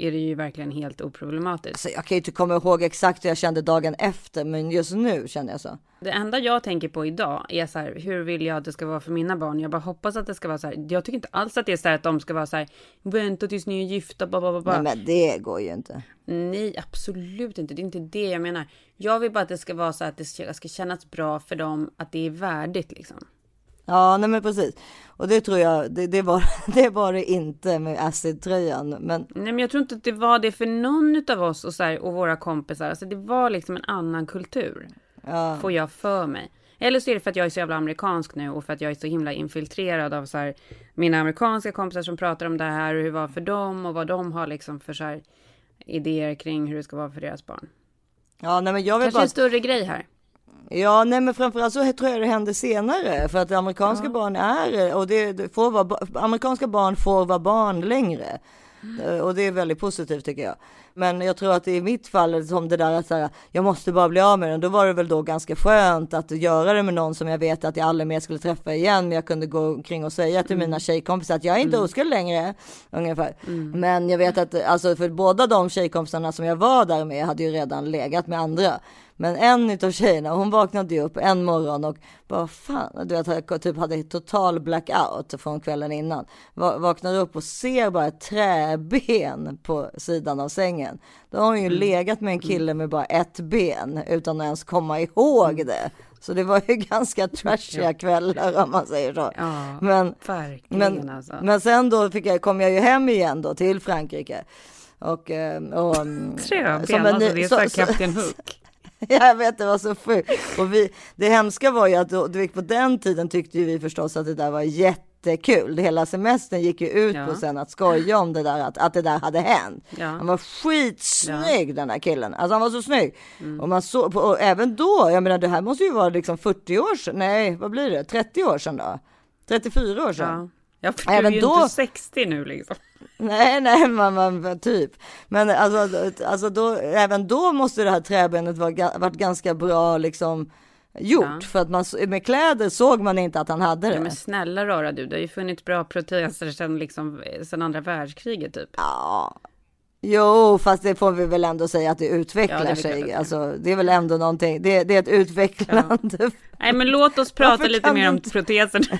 C: är det ju verkligen helt oproblematiskt.
A: Så jag kan ju inte komma ihåg exakt hur jag kände dagen efter, men just nu känner jag så.
C: Det enda jag tänker på idag är så här, hur vill jag att det ska vara för mina barn? Jag bara hoppas att det ska vara så här. Jag tycker inte alls att det är så här att de ska vara så här, vänta tills ni är gifta, ba, ba, ba.
A: Nej, men det går ju inte.
C: Nej, absolut inte. Det är inte det jag menar. Jag vill bara att det ska vara så att det ska ska kännas bra för dem, att det är värdigt liksom.
A: Ja, nej men precis. Och det tror jag, det, det, var, det var det inte med acid-tröjan. Men
C: Nej, men jag tror inte att det var det för någon av oss och, så här, och våra kompisar. Alltså det var liksom en annan kultur.
A: Ja,
C: Får jag för mig. Eller så är det för att jag är så jävla amerikansk nu och för att jag är så himla infiltrerad av så här, mina amerikanska kompisar som pratar om det här och hur det var för dem och vad de har liksom för så här, idéer kring hur det ska vara för deras barn.
A: ja, nej men jag vet
C: Kanske
A: bara,
C: en större grej här.
A: ja, nej men framförallt så tror jag det hände senare. För att amerikanska barn är, och det, det får vara, amerikanska barn får vara barn längre. Eh, Och det är väldigt positivt tycker jag. Men jag tror att i mitt fall, som det där att säga, jag måste bara bli av med den, då var det väl då ganska skönt att göra det med någon som jag vet att jag aldrig mer skulle träffa igen. Men jag kunde gå omkring och säga till mina tjejkompisar att jag är inte oskuld längre, ungefär. Men jag vet att, alltså för båda de tjejkompisarna som jag var där med hade ju redan legat med andra. Men en utav tjejerna, hon vaknade ju upp en morgon och bara fan, du vet, jag typ hade total blackout från kvällen innan. Va- Vaknar upp och ser bara ett träben på sidan av sängen. Då har hon ju legat med en kille med bara ett ben utan att ens komma ihåg det. Så det var ju ganska trashiga kvällar om man säger så.
C: Ja,
A: Men, men,
C: alltså.
A: men sen då fick jag, kom jag ju hem igen då till Frankrike. Och, eh, och mm,
C: Träben,
A: som en
C: alltså det är
A: så-
C: så, Kapten Hook.
A: Ja, jag vet, det var så sjukt. Och vi, det hemska var ju att då, på den tiden tyckte ju vi förstås att det där var jättekul. Hela semestern gick ju ut
C: Ja.
A: på sen att skoja om det där, att, att det där hade hänt.
C: Ja.
A: Han var skitsnygg den där killen. Alltså han var så snygg. Och man på- och även då, jag menar det här måste ju vara liksom 40 år sedan, nej vad blir det, 30 år sedan då? 34 år sedan.
C: Ja. Ja, för
A: Även
C: du är ju
A: då-
C: inte 60 nu liksom.
A: Nej, nej, man, man, typ. Men alltså, alltså då, även då måste det här träbenet varit ganska bra liksom gjort.
C: Ja.
A: För att man, med kläder såg man inte att han hade det.
C: Ja, men snälla rara du, det har ju funnits bra proteser sedan, liksom, sedan andra världskriget typ.
A: Ja. Jo, fast det får vi väl ändå säga att det utvecklar
C: Ja, det
A: sig.
C: det-
A: Alltså, det är väl ändå någonting. Det, det är ett utvecklande.
C: Nej, men låt oss prata lite mer om
A: inte-
C: proteser.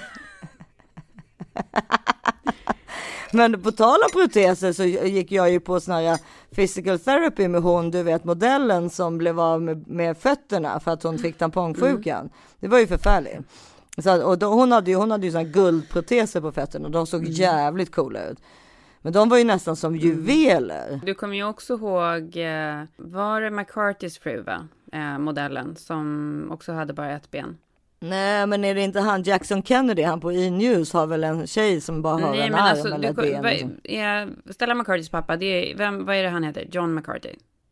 A: Men på tal om proteser så gick jag ju på sån här physical therapy med hon, du vet modellen som blev av med, med fötterna för att hon fick tampongsjukan.
C: Mm.
A: Det var ju förfärligt. Så, och då, hon hade ju, hon hade ju såna guldproteser på fötterna och de
C: Mm.
A: såg jävligt coola ut. Men de var ju nästan som juveler.
C: Du kommer ju också ihåg, eh, var det McCartys fru va? Eh, modellen som också hade bara ett ben.
A: Nej, men är det inte han Jackson Kennedy, han på E-news har väl en tjej som bara har
C: Nej
A: en
C: men
A: arm
C: alltså,
A: eller
C: du,
A: ben. liksom.
C: Stella McCartys pappa, det är, vem, vad är det han heter? John McCarthy?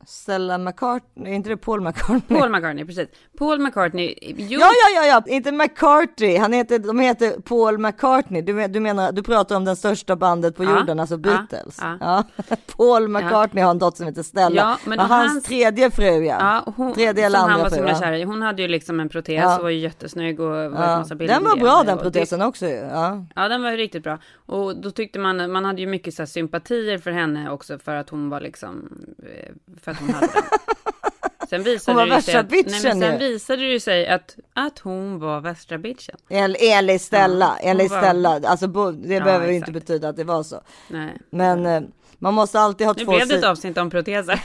A: Stella McCartney, är inte det Paul McCartney?
C: Paul McCartney, precis. Paul McCartney, jo,
A: Ja, ja, ja, ja, inte McCartney. Han heter, de heter Paul McCartney. Du, du menar, du pratar om den största bandet på
C: Ja,
A: jorden, alltså Beatles.
C: ja.
A: Ja. Paul McCartney har en dotter som heter Stella.
C: Ja, men
A: och hans,
C: hans-
A: tredje fru, ja.
C: Hon,
A: Tredje eller andra
C: var
A: fru, ja.
C: kär i. Hon hade ju liksom en protes och var ju jättesnygg och var
A: Ja.
C: massa bilder.
A: Den var bra den
C: Och det-
A: protesen också. Ja.
C: Ja, den var ju riktigt bra. Och då tyckte man, man hade ju mycket så sympatier för henne också för att hon var liksom, eh, för att hon hade den. Sen visade
A: Hon var värsta
C: att, nej, men
A: bitchen
C: sen visade det sig att, att hon var värsta bitchen.
A: En- Enligt Stella,
C: Ja,
A: enligt
C: hon var-
A: Stella. Alltså, det
C: Ja,
A: behöver ju inte betyda att det var så.
C: Nej.
A: Men eh, man måste alltid ha
C: Nu
A: två
C: blev det ett
A: sidor.
C: avsnitt om proteser.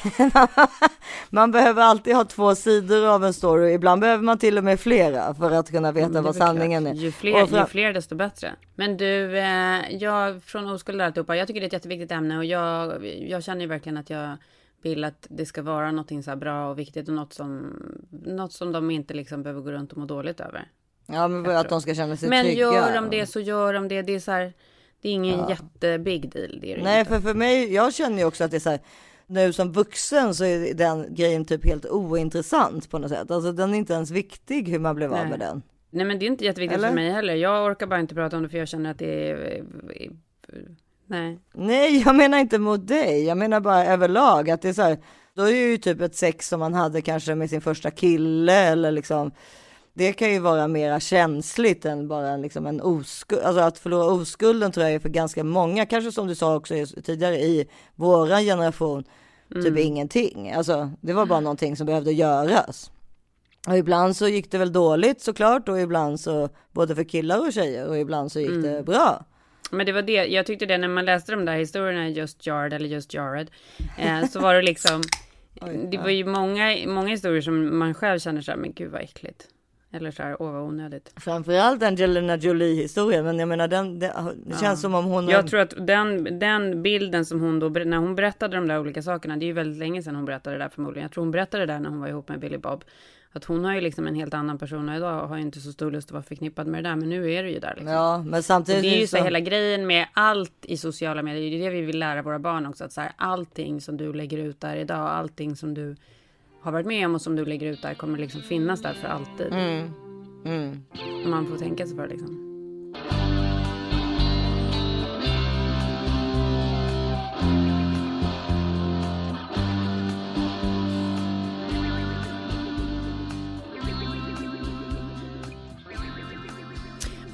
A: Man behöver alltid ha två sidor av en story. Ibland behöver man till och med flera för att kunna veta
C: är
A: vad sanningen
C: klart.
A: är.
C: Ju fler,
A: Och fram-
C: ju fler desto bättre. Men du, eh, jag från oskuld alltihopa, jag tycker det är ett jätteviktigt ämne och jag, jag känner ju verkligen att jag vill att det ska vara någonting så bra och viktigt och något som, något som de inte liksom behöver gå runt och må dåligt över.
A: Ja, men att de ska känna sig
C: Men
A: trygga.
C: gör de det så gör de det. Det är så här, det är ingen jättebig deal. Det är det
A: Nej,
C: inte.
A: för för mig, jag känner ju också att det är så här, nu som vuxen så är den grejen typ helt ointressant på något sätt. Alltså den är inte ens viktig hur man blev av
C: Nej.
A: med den.
C: Nej men det är inte jätteviktigt
A: Eller?
C: för mig heller. Jag orkar bara inte prata om det för jag känner att det är... Nej.
A: Nej, jag menar inte mot dig. Jag menar bara överlag att det är så här. Då är ju typ ett sex som man hade kanske med sin första kille eller liksom. Det kan ju vara mera känsligt än bara liksom en oskuld. Alltså att förlora oskulden tror jag är för ganska många, kanske som du sa också tidigare i våran generation, typ ingenting. Alltså det var bara någonting som behövde göras. Och ibland så gick det väl dåligt såklart och ibland så både för killar och tjejer och ibland så gick det bra.
C: Men det var det, jag tyckte det när man läste de där historierna, just Jared eller just Jared, eh, så var det liksom,
A: Oj,
C: det var ju många, många historier som man själv känner så här, men gud vad äckligt. Eller så här, åh vad onödigt.
A: Framförallt Angelina Jolie-historien, men jag menar den, det, det känns som om hon...
C: Jag tror att den, den bilden som hon då, när hon berättade de där olika sakerna, det är ju väldigt länge sedan hon berättade det där förmodligen. Jag tror hon berättade det där när hon var ihop med Billy Bob. Att hon har ju liksom en helt annan person och idag har ju inte så stor lust att vara förknippad med det där, men nu är det ju där liksom.
A: Ja, men
C: Och
A: samtidigt...
C: det är ju så
A: så-
C: hela grejen med allt i sociala medier. Det är det vi vill lära våra barn också. Att så här, allting som du lägger ut där idag, allting som du har varit med om och som du lägger ut där kommer liksom finnas där för alltid.
A: Mm. Mm.
C: Man får tänka sig för liksom.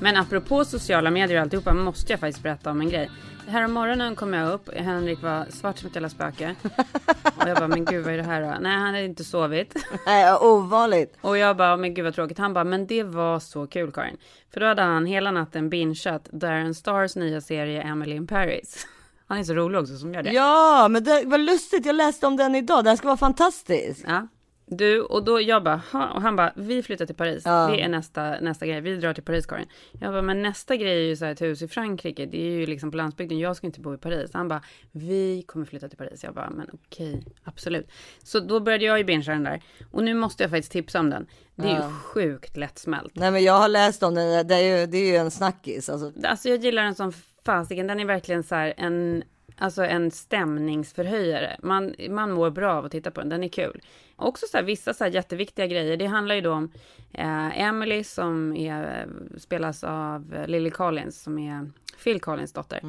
C: Men apropå sociala medier och alltihopa måste jag faktiskt berätta om en grej. Här om morgonen kom jag upp, Henrik var svart som ett jävla spöke. Och jag bara, men gud vad är det här då? Nej, han hade inte sovit.
A: Nej, ovanligt.
C: Och jag bara, men gud vad tråkigt. Han bara, men det var så kul Karin. För då hade han hela natten bingeat Darren Stars nya serie Emily in Paris. Han är så rolig också som gör det.
A: Ja, men det var lustigt. Jag läste om den idag. Den ska vara fantastisk.
C: Ja. Du, och då jag bara, ha, och han bara, vi flyttar till Paris.
A: Ja.
C: Det är nästa, nästa grej. Vi drar till Paris Karin. Jag bara, men nästa grej är ju så här ett hus i Frankrike. Det är ju liksom på landsbygden. Jag ska inte bo i Paris. Han bara, vi kommer flytta till Paris. Jag bara, men okej, absolut. Så då började jag ju bingea den där. Och nu måste jag faktiskt tipsa om den. Det är ju sjukt lättsmält.
A: Nej, men jag har läst om den. Det är ju, det är ju en snackis. Alltså.
C: Alltså jag gillar den som fasiken. Den är verkligen så här en, alltså en stämningsförhöjare. Man, man mår bra av att titta på den. Den är kul. Också så här, vissa så här jätteviktiga grejer. Det handlar ju då om eh, Emily som är, spelas av Lily Collins som är Phil Collins dotter.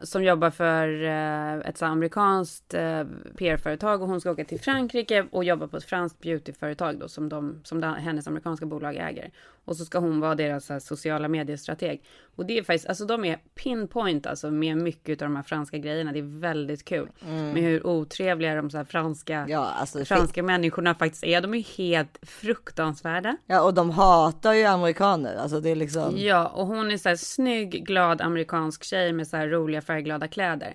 C: Som jobbar för eh, ett så amerikanskt eh, PR-företag och hon ska åka till Frankrike och jobba på ett franskt beautyföretag då som, de, som det, hennes amerikanska bolag äger. Och så ska hon vara deras här, sociala mediestrateg. Och det är faktiskt, alltså de är pinpoint alltså med mycket av de här franska grejerna. Det är väldigt kul. Med hur otrevliga de så här franska,
A: Ja, alltså,
C: franska människorna faktiskt är. De är helt fruktansvärda.
A: Ja, och de hatar ju amerikaner. Alltså det är liksom.
C: Ja, och hon är så här snygg, glad amerikansk tjej med så här roliga färgglada kläder.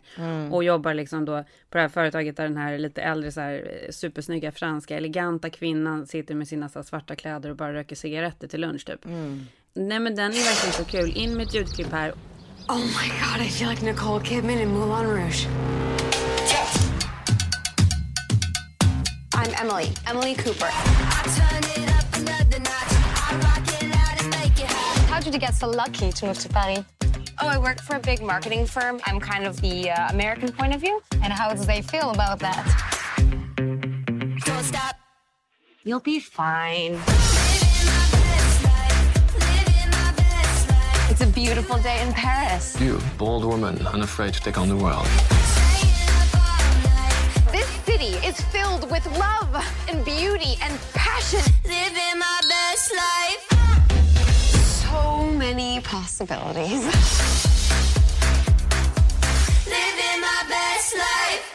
C: Och jobbar liksom då på det här företaget där den här lite äldre så här eh, supersnygga franska eleganta kvinnan sitter med sina så svarta kläder och bara röker cigaretter till lunch typ. Nej men den är verkligen så kul. In med ett ljudklipp här.
F: Oh my god, I feel like Nicole Kidman in Moulin Rouge. I'm Emily, Emily Cooper. How did you get so lucky to move to Paris? Oh, I work for a big marketing firm. I'm kind of the uh, American point of view. And how do they feel about that? Don't stop. You'll be fine. It's a beautiful day in Paris.
G: You, bold woman, unafraid to take on the world.
F: This city is filled with love and beauty and passion.
B: Living my best life.
F: Many possibilities.
B: Living my best life.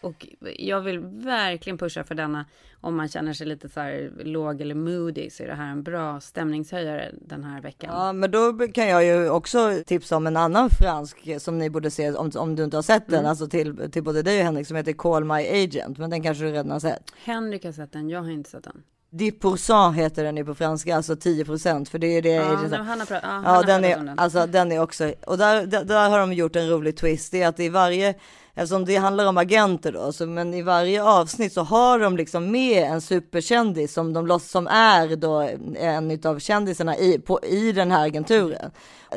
C: Och jag vill verkligen pusha för denna. Om man känner sig lite så här låg eller moody så är det här en bra stämningshöjare den här veckan.
A: Ja, men då kan jag ju också tipsa om en annan fransk som ni borde se om, om du inte har sett den, alltså till, till både dig och Henrik som heter Call My Agent, men den kanske du redan har sett.
C: Henrik har sett den, jag har inte sett den.
A: 10% heter den ju på franska, alltså 10 för det är det.
C: Ja,
A: det är så-
C: men han har pratat, ja,
A: Ja, den är,
C: den.
A: alltså den är också, och där, där, där har de gjort en rolig twist, det är att i varje, eftersom det handlar om agenter då, så, men i varje avsnitt så har de liksom med en superkändis som de låtsas som är då en av kändisarna i, på, i den här agenturen.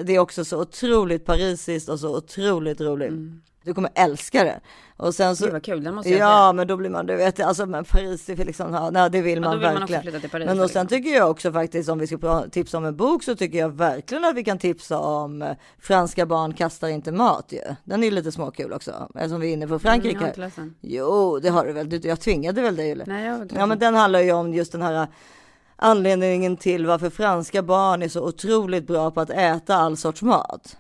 A: Det är också så otroligt parisiskt och så otroligt roligt. Du kommer älska det. Och sen så,
C: Gud vad kul, den måste jag
A: Ja,
C: se.
A: men då blir man, du vet, alltså men Paris, det, är liksom, ja, nej, det vill
C: Ja,
A: man
C: då vill man
A: verkligen.
C: till Paris,
A: men och sen tycker jag också faktiskt, om vi ska tipsa om en bok, så tycker jag verkligen att vi kan tipsa om eh, Franska barn kastar inte mat ju. Den är lite småkul också, eftersom vi är inne på
C: Mm,
A: Frankrike.
C: jag har inte läst den.
A: Jo, det har du väl, jag tvingade väl dig?
C: Nej, jag har inte
A: Ja,
C: läst
A: men
C: den.
A: handlar ju om just den här anledningen till varför franska barn är så otroligt bra på att äta all sorts mat.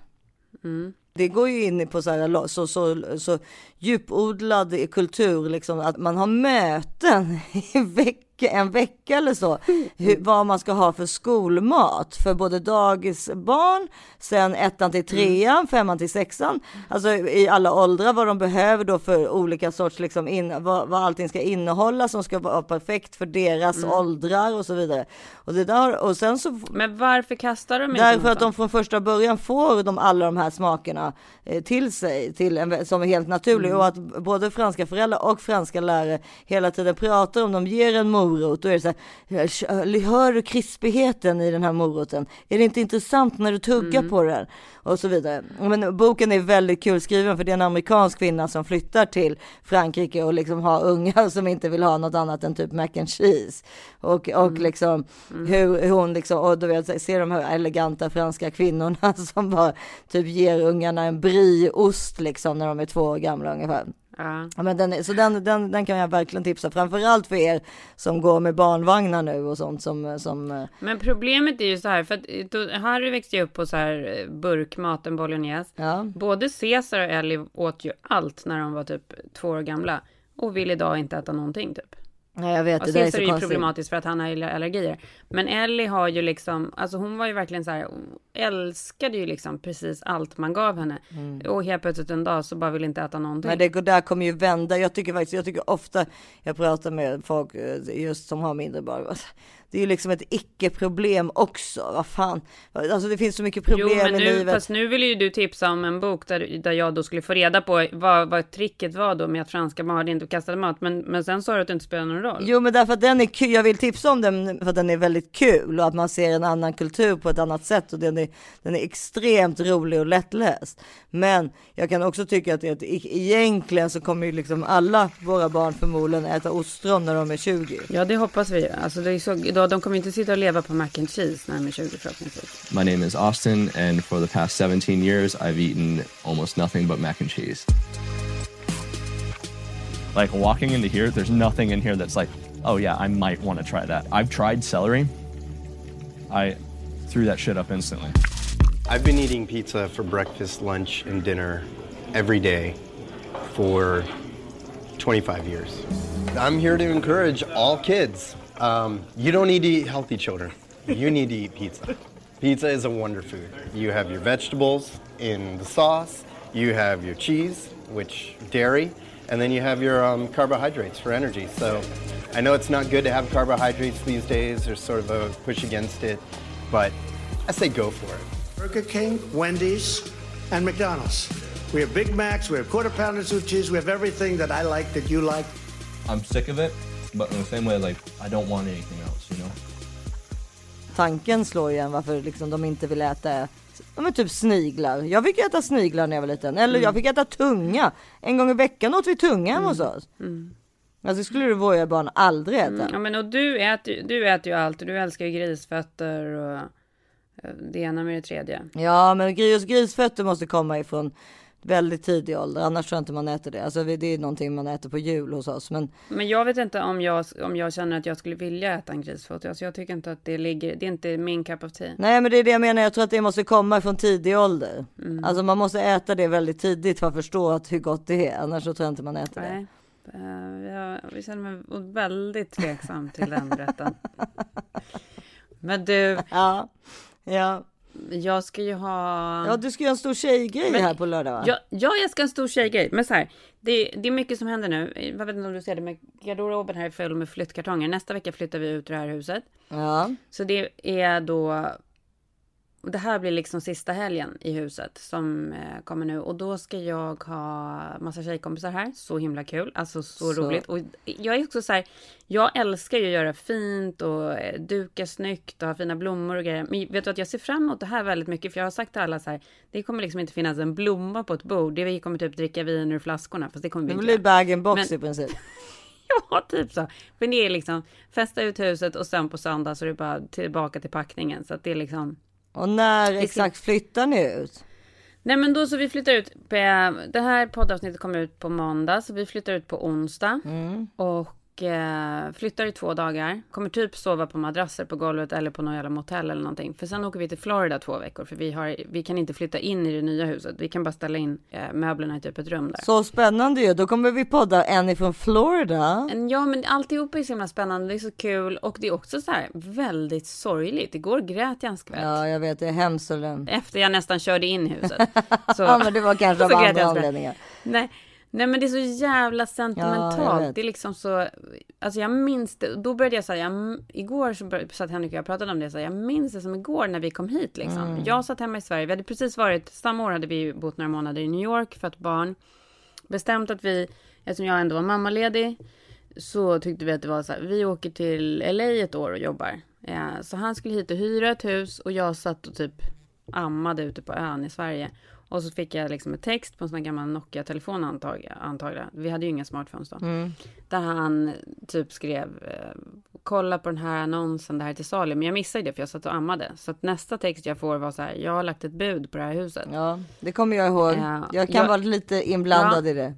C: Mm.
A: Det går ju in på så, här, så, så, så djupodlad kultur, liksom, att man har möten i vecka, en vecka eller så, hur, vad man ska ha för skolmat för både dagisbarn, sen ettan till trean, femman till sexan, alltså i alla åldrar, vad de behöver då för olika sorts, liksom, in, vad, vad allting ska innehålla som ska vara perfekt för deras åldrar och så vidare. Och, det där, och sen så
C: Men varför kastar de inte
A: Därför att de från första början får de alla de här smakerna eh, till sig till en, som är helt naturlig
C: Mm.
A: och att både franska föräldrar och franska lärare hela tiden pratar om de ger en morot då är det så här, hör du krispigheten i den här moroten? Är det inte intressant när du tuggar
C: Mm.
A: på den? Och så vidare. Men boken är väldigt kul skriven för det är en amerikansk kvinna som flyttar till Frankrike och liksom har ungar som inte vill ha något annat än typ mac and cheese. Och, och
C: Mm.
A: liksom hur, hur hon liksom, och du vet, ser de här eleganta franska kvinnorna som bara typ ger ungarna en brieost liksom när de är två år gamla ungefär.
C: Ja.
A: Men den, så den, den, den kan jag verkligen tipsa, framförallt för er som går med barnvagnar nu och sånt som, som eh,
C: Men problemet är ju så här, för att då, Harry växte ju upp på så här eh, burkmat, en bolognese.
A: ja.
C: Både Caesar och Ellie åt ju allt när de var typ två år gamla. Och vill idag inte äta någonting typ.
A: Nej, jag vet,
C: Ja,
A: det där är så
C: är ju
A: konstigt.
C: problematiskt för att han har allergier. Men Ellie har ju liksom, alltså hon var ju verkligen så här, älskade ju liksom precis allt man gav henne. Och helt plötsligt en dag så bara vill inte äta någonting.
A: Mm. Men det där kommer ju vända. Jag tycker faktiskt, jag tycker ofta jag pratar med folk eh, just som har mindre barn. Det är ju liksom ett icke-problem också. Vad fan, alltså det finns så mycket problem
C: Jo, men
A: i
C: nu,
A: livet.
C: fast nu vill ju du tipsa om en bok där, där jag då skulle få reda på vad, vad tricket var då med att franska barn inte kastade mat. Men, men sen sa du att det inte spelar någon roll.
A: Jo, men därför att den är kul. Jag vill tipsa om den för att den är väldigt kul och att man ser en annan kultur på ett annat sätt och den är, den är extremt rolig och lättläst. Men jag kan också tycka att, det, att e- egentligen så kommer ju liksom alla våra barn förmodligen äta ostron när de är 20.
C: Ja, det hoppas vi. Alltså, det är så, de vadå, de kommer ju inte sitta och leva på mac and cheese när de är 20 förhoppningsvis.
H: My name is Austin, and for the past 17 years, I've eaten almost nothing but mac and cheese. Like walking into here, there's nothing in here that's like, oh yeah, I might want to try that. I've tried celery. I threw that shit up instantly.
I: I've been eating pizza for breakfast, lunch, and dinner every day for 25 years. I'm here to encourage all kids. Um, you don't need to eat healthy children. You need to eat pizza. Pizza is a wonder food. You have your vegetables in the sauce, you have your cheese, which dairy, and then you have your um, carbohydrates for energy. So I know it's not good to have carbohydrates these days. There's sort of a push against it, but I say go for it.
J: Burger King, Wendy's, and McDonald's. We have Big Macs, we have quarter pounders with cheese, we have everything that I like that you like.
H: I'm sick of it, but in the same way, like, I don't want anything else, you know?
A: Tanken slår ju en varför liksom de inte vill äta Ja men typ sniglar. Jag fick äta sniglar när jag var liten. Eller jag fick äta tunga. En gång i veckan åt vi tunga hemma hos oss. Alltså det skulle du våga barn aldrig äta.
C: Ja men och du äter, du äter ju allt du älskar ju grisfötter och eh, det ena med det tredje.
A: Ja men gris, grisfötter måste komma ifrån väldigt tidig ålder. Annars tror jag inte man äter det. Alltså det är någonting man äter på jul hos oss. Men
C: Men jag vet inte om jag, om jag känner att jag skulle vilja äta en grisfot. Alltså jag tycker inte att det ligger, det är inte min cup of tea.
A: nej men det är det jag menar. Jag tror att det måste komma ifrån tidig ålder. Alltså man måste äta det väldigt tidigt för att förstå att hur gott det är. Annars så tror jag inte man äter det.
C: Nej. Eh, jag, jag känner mig väldigt tveksam till den rätten. Men du,
A: Ja. Ja.
C: Jag ska ju ha...
A: ja du ska göra en stor tjejgrej
C: Men-
A: här på lördag va?
C: Ja, ja, jag ska ha en stor tjejgrej. Men så här, det, det är mycket som händer nu. Jag vet inte om du ser det, men garderoben här är full med flyttkartonger. Nästa vecka flyttar vi ut ur det här huset.
A: Ja.
C: Så det är då... och Det här blir liksom sista helgen i huset som eh, kommer nu. Och då ska jag ha massa tjejkompisar här. Så himla kul. Alltså så,
A: Så-
C: roligt. Och jag är också så här. Jag älskar ju att göra fint och eh, duka snyggt och ha fina blommor och grejer. Men vet du att jag ser fram emot det här väldigt mycket. För jag har sagt till alla så här. Det kommer liksom inte finnas en blomma på ett bord. Det vi kommer typ dricka vin ur flaskorna. Fast det kommer vi
A: Det blir bag-in-box
C: Men-
A: i princip.
C: Ja, typ så. För det är liksom festa ut huset och sen på söndag så är det bara tillbaka till packningen. Så att det är liksom.
A: Och när exakt flyttar ni ut?
C: Nej men då så vi flyttar ut. På, det här poddavsnittet kommer ut på måndag. Så vi flyttar ut på onsdag. Och eh, flyttar i två dagar. Kommer typ sova på madrasser på golvet eller på något jävla motell eller någonting. För sen åker vi till Florida två veckor. För vi, har, vi kan inte flytta in i det nya huset. Vi kan bara ställa in eh, möblerna i typ ett rum där.
A: Så spännande ju. Då kommer vi podda en ifrån Florida.
C: Ja, men alltihopa är så himla spännande. Det är så kul och det är också så här väldigt sorgligt. Igår grät jag en skvätt.
A: Ja, jag vet. Det är hemskt.
C: Efter jag nästan körde in i huset. Så,
A: Ja, men det var kanske av andra anledningar.
C: Nej, nej, men det är så jävla
A: Ja,
C: sentimentalt.
A: vet.
C: det är liksom så. Alltså jag minns det. Då började jag säga. Igår så bör- satt Henrik och jag pratade om det. Så jag minns det som igår när vi kom hit liksom.
A: Mm.
C: Jag satt hemma i Sverige. Vi hade precis varit. Samma år hade vi bott några månader i New York för ett barn. Bestämt att vi, eftersom jag ändå var mammaledig. Så tyckte vi att det var så här, vi åker till LA ett år och jobbar. Ja, så han skulle hit och hyra ett hus och jag satt och typ ammade ute på ön i Sverige. Och så fick jag liksom ett text på en sån här gammal Nokia-telefon antag, antagligen. Vi hade ju inga smartphones då. Där han typ skrev, eh, kolla på den här annonsen, det här är till salu. Men jag missade det för jag satt och ammade. Så att nästa text jag får var så här, jag har lagt ett bud på det här huset.
A: Ja, det kommer jag ihåg.
C: Ja,
A: Jag kan
C: jag-
A: vara lite inblandad
C: Ja.
A: i det.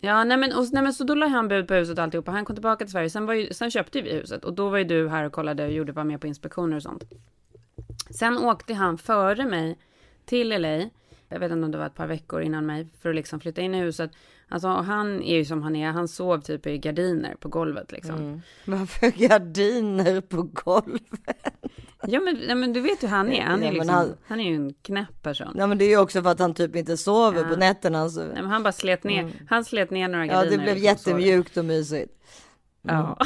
C: Ja, nej men, och, nej men så då la han bud på huset och alltihopa. Han kom tillbaka till Sverige. Sen, var ju, sen köpte vi huset och då var ju du här och kollade och gjorde, var med på inspektioner och sånt. Sen åkte han före mig till LA. Jag vet inte om det var ett par veckor innan mig för att liksom flytta in i huset. Alltså han är ju som han är. Han sov typ i gardiner på golvet liksom.
A: Varför gardiner på golvet?
C: Ja men, nej, men du vet hur han är. Han är,
A: Ja, men
C: liksom,
A: han-
C: han... är ju en knäpp person.
A: Ja, men det är ju också för att han typ inte sover
C: Ja.
A: på nätterna. Så.
C: Nej, men han bara slet ner. Han slet ner några
A: Ja,
C: gardiner.
A: det blev
C: liksom,
A: jättemjukt och mysigt.
C: Ja.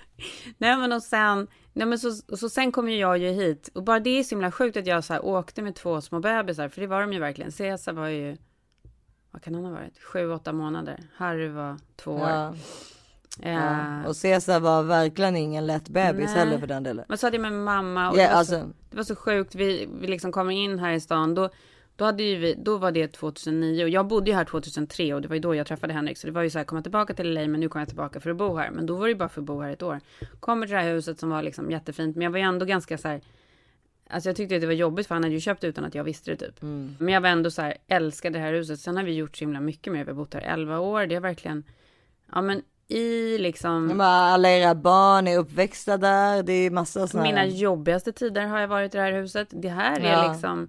C: nej men och sen, nej men så, så sen kom ju jag ju hit och bara det är så himla sjukt att jag så här åkte med två små bebisar för det var de ju verkligen. Cesar var ju, vad kan han ha varit, sju, åtta månader. Harry var två år.
A: Ja.
C: Eh,
A: Ja. Och Cesar var verkligen ingen lätt bebis
C: Nej.
A: heller för den delen.
C: Men så hade jag med mamma och
A: Ja,
C: det, var
A: alltså-
C: så, det var så sjukt. Vi, vi liksom kommer in här i stan. Då, Då, hade vi, då var det 2009 och jag bodde ju här 2003 och det var ju då jag träffade Henrik. Så det var ju så här, komma tillbaka till LA men nu kommer jag tillbaka för att bo här. Men då var det ju bara för att bo här ett år. Kommer till det här huset som var liksom jättefint men jag var ju ändå ganska så här Alltså jag tyckte att det var jobbigt för han hade ju köpt utan att jag visste det typ. Men jag var ändå så här, älskade det här huset. Sen har vi gjort så himla mycket med det. Vi har bott här 11 år. Det är verkligen, ja men i liksom.
A: Alla era barn är uppväxta där. Det är massa sådana
C: Mina jobbigaste tider har jag varit i det här huset. Det här är
A: Ja.
C: liksom.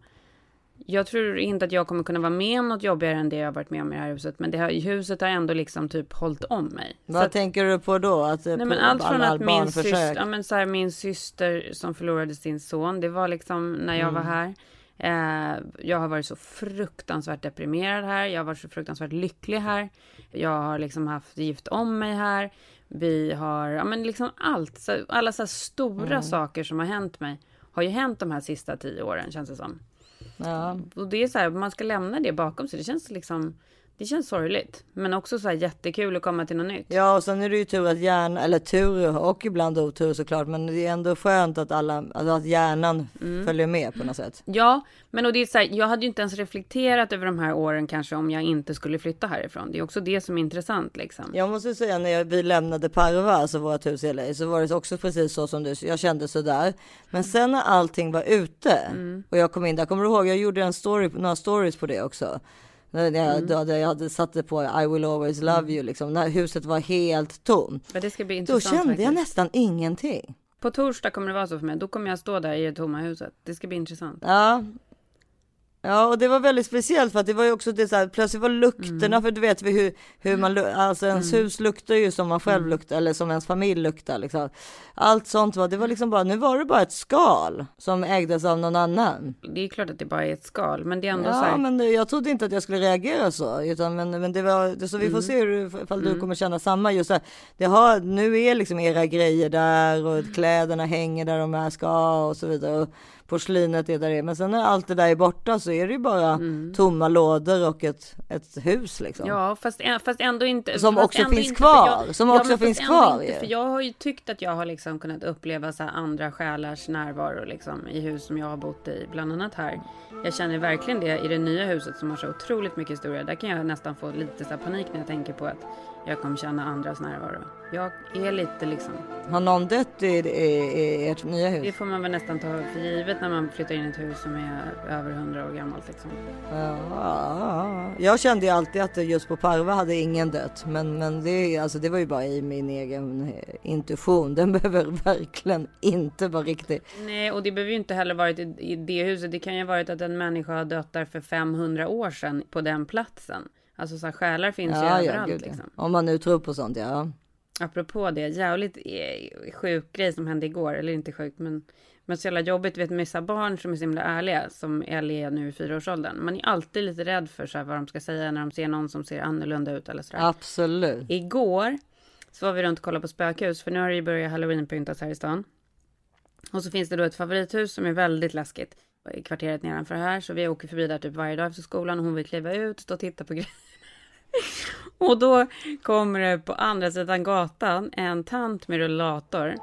C: Jag tror inte att jag kommer kunna vara med om något jobbigare än det jag har varit med om i det här huset. Men det här huset har ändå liksom typ hållit om mig.
A: Vad
C: att-
A: tänker du på då? Att,
C: Nej,
A: på
C: men allt från att min syster, ja, men så här, min syster som förlorade sin son, det var liksom när jag var
A: Mm.
C: här. Eh, jag har varit så fruktansvärt deprimerad här. Jag har varit så fruktansvärt lycklig här. Jag har liksom haft gift om mig här. Vi har, ja men liksom allt. Så, alla så här stora
A: Mm.
C: saker som har hänt mig har ju hänt de här sista tio åren känns det som.
A: Ja.
C: Och det är så här, man ska lämna det bakom sig. Det känns liksom, det känns sorgligt. Men också så här jättekul att komma till något nytt.
A: Ja, och sen är det ju tur att hjärnan, eller tur och ibland otur såklart, men det är ändå skönt att alla, alltså att hjärnan
C: Mm.
A: följer med på något sätt.
C: Ja, men och det är så här, jag hade ju inte ens reflekterat över de här åren kanske om jag inte skulle flytta härifrån. Det är också det som är intressant liksom.
A: Jag måste säga när jag, vi lämnade Parva, alltså vårt hus i LA, så var det också precis så som du, jag kände sådär. Men sen när allting var ute
C: Mm.
A: och jag kom in där, kommer du ihåg, jag gjorde en story, några stories på det också. Jag,
C: Mm.
A: då, där jag hade satt det på I will always love you, liksom, när huset var helt tomt.
C: Men det ska bli
A: Då kände jag
C: faktiskt.
A: nästan ingenting.
C: På torsdag kommer det vara så för mig. Då kommer jag stå där i det tomma huset. Det ska bli intressant.
A: Ja. Ja, och det var väldigt speciellt för att det var ju också det så här, plötsligt var lukterna,
C: Mm.
A: för du vet vi hur, hur man, alltså ens hus luktar ju som man själv
C: Mm.
A: luktar, eller som ens familj luktar liksom. Allt sånt var, det var liksom bara, nu var det bara ett skal som ägdes av någon annan.
C: Det är klart att det bara är ett skal, men det är ändå så
A: Ja,
C: här.
A: men det- jag trodde inte att jag skulle reagera så, utan men, men det var, det, så vi får
C: Mm.
A: se hur, ifall du kommer känna samma, just det, det har, nu är liksom era grejer där och kläderna hänger där de är ska och så vidare. Och, porslinet är där det är. Men sen när allt det där är borta så är det ju bara tomma lådor och ett, ett hus liksom.
C: Mm. Ja, fast, fast ändå inte.
A: Som också
C: ändå
A: finns
C: inte,
A: kvar,
C: Jag,
A: som
C: ja,
A: också finns kvar
C: Inte, för jag har ju tyckt att jag har liksom kunnat uppleva så andra själars närvaro liksom, i hus som jag har bott i, bland annat här. Jag känner verkligen det i det nya huset som har så otroligt mycket historia. Där kan jag nästan få lite så panik när jag tänker på att jag kommer känna andras närvaro. Jag är lite liksom,
A: Har någon dött i, i, i ert nya
C: det
A: hus?
C: får man väl nästan ta för givet när man flyttar in i ett hus som är över 100 år gammalt liksom.
A: Ja, jag kände ju alltid att det just på Parva hade ingen dött. Men, men det, alltså, det var ju bara i min egen eh, intuition. Den behöver verkligen inte vara riktig.
C: Nej, och det behöver ju inte heller varit i, i det huset. Det kan ju ha varit att en människa har dött där för 500 år sedan på den platsen. Alltså så här, själar finns ju överallt
A: gud, ja.
C: liksom.
A: Om man nu tror på sånt, ja.
C: Apropå det, jävligt eh, sjuk grej som hände igår. Eller inte sjukt, men, men så jävla jobbigt. Vet, vissa barn som är så himla ärliga, som Ellie är nu i fyraårsåldern. Man är alltid lite rädd för så här, vad de ska säga när de ser någon som ser annorlunda ut eller sådär.
A: Absolut.
C: Igår så var vi runt och kollade på spökhus, för nu har det ju börjat halloweenpyntas här i stan. Och så finns det då ett favorithus som är väldigt läskigt i kvarteret nedanför här. Så vi åker förbi där typ varje dag efter skolan och hon vill kliva ut, stå och titta på grejer. Och då kommer det på andra sidan gatan en tant med rullator.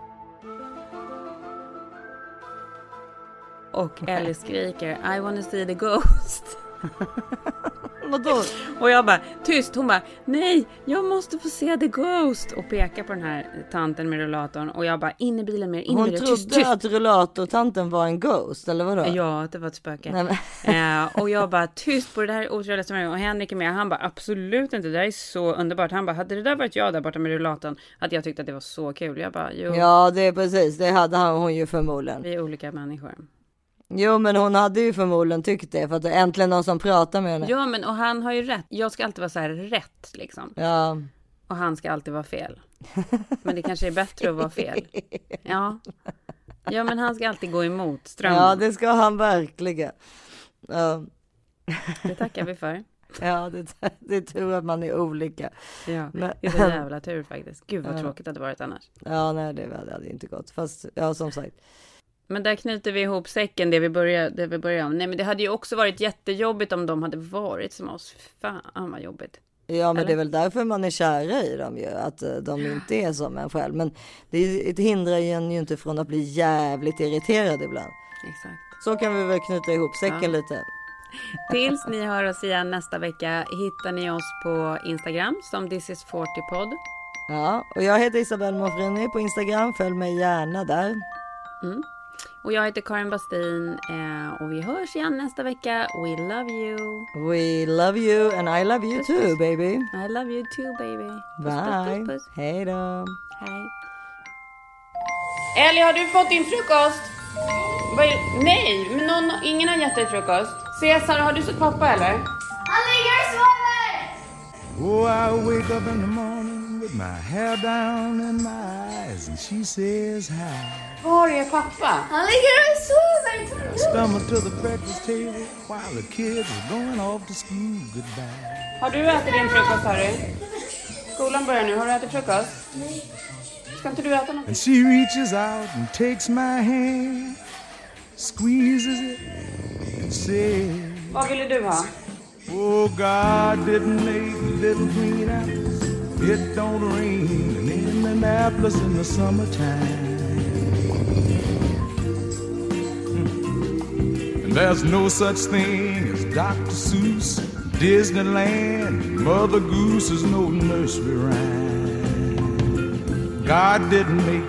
C: Och Ellie skriker I wanna see the ghost.
A: Vadå?
C: Och jag bara tyst. Hon bara nej, jag måste få se the ghost och pekar på den här tanten med rullatorn och jag bara in i bilen mer, in i
A: Hon
C: bilen,
A: trodde
C: tyst, tyst.
A: att rullatortanten var en ghost, eller vadå?
C: Ja, det var ett spöke.
A: Nej, men...
C: Eh, och jag bara tyst på det där otrevliga som Och Henrik är med. Han bara absolut inte. Det där är så underbart. Han bara hade det där varit jag där borta med rullatorn. Att jag tyckte att det var så kul. Jag bara jo.
A: Ja, det är precis. Det hade han- hon ju förmodligen.
C: Vi är olika människor.
A: Jo, men hon hade ju förmodligen tyckt det för att det är äntligen någon som pratar med henne.
C: Ja, men och han har ju rätt. Jag ska alltid vara så här rätt liksom.
A: Ja,
C: Och han ska alltid vara fel. Men det kanske är bättre att vara fel. Ja. Ja, men han ska alltid gå emot strömmen.
A: ja det ska han verkligen. Ja,
C: Det tackar vi för.
A: ja det, det är tur att man är olika.
C: Ja,
A: Men-
C: det är så jävla tur faktiskt. Gud vad
A: Ja.
C: tråkigt det hade varit annars.
A: Ja, nej, det hade hade inte gått. Fast, ja, som sagt.
C: Men där knyter vi ihop säcken, det vi började, det vi började om. Nej, men det hade ju också varit jättejobbigt om de hade varit som oss. Fan vad jobbigt.
A: Ja, men
C: Eller?
A: det är väl därför man är kära i dem ju, att eh, de inte är som en själv. Men det, hindrar ju en ju inte från att bli jävligt irriterad ibland.
C: Exakt.
A: Så kan vi väl knyta ihop säcken
C: Ja.
A: lite.
C: Tills ni hör oss igen nästa vecka hittar ni oss på Instagram som this is 40 podd.
A: Ja, och jag heter Isabelle Monfrini på Instagram. Följ mig gärna där.
C: Mm. Och jag heter Karin Bastin eh, och vi hörs igen nästa vecka. We love you.
A: We love you and I love you
C: Puss,
A: too
C: puss.
A: baby.
C: I love you too baby. Puss,
A: Bye.
C: Puss, puss, puss.
A: Hej då.
C: Hej. Ellie, har du fått din frukost? Nej, men någon, ingen har gett dig frukost. Cesar, har du sett pappa eller?
B: Han ligger och sover!
E: Oh, I wake up in the morning with my hair down and my eyes, and she says hi.
C: Oh, Var är pappa?
B: Han ligger och sover!
E: I stumble to the breakfast table while the kids are going off to school goodbye.
C: Har du ätit din frukost Harry? Skolan börjar nu, har du ätit frukost? Ska inte du äta något?
E: And she reaches out and takes my hand, squeezes it, and says,
C: Vad ville du ha?
E: Oh, God didn't make little green apples. It don't rain in Indianapolis in the summertime. Hmm. And there's no such thing as Dr. Seuss, Disneyland, Mother Goose is no nursery rhyme. God didn't make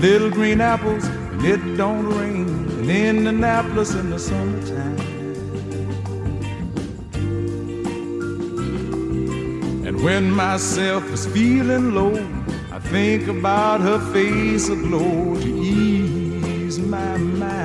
E: little green apples, and it don't rain in Indianapolis in the summertime. When myself is feeling low, I think about her face aglow to ease my mind.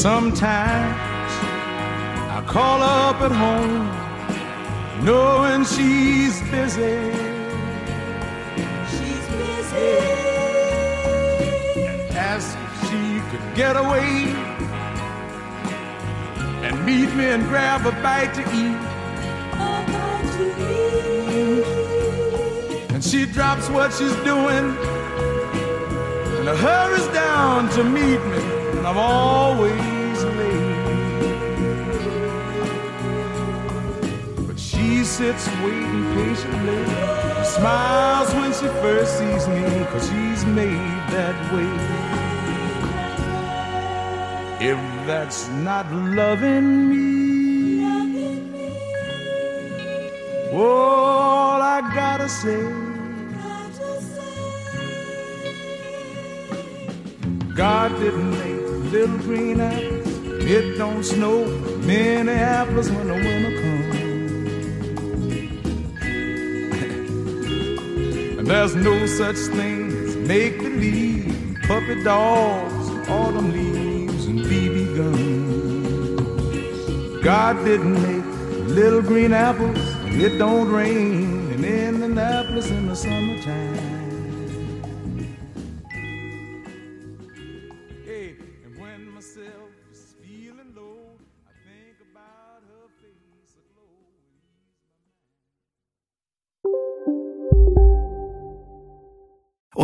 E: Sometimes I call up at home, knowing she's busy. She's busy. And ask if she could get away and meet me and grab a bite to eat. And she drops what she's doing and hurries down to meet me, I'm always late. But she sits waiting patiently, smiles when she first sees me, cause she's made that way. If that's not loving me, all I gotta say. God didn't make little green apples. It don't snow Minneapolis when the winter comes. and there's no such thing as make believe, puppy dogs, autumn leaves, and BB guns. God didn't make little green apples. It don't rain in Indianapolis in the summertime.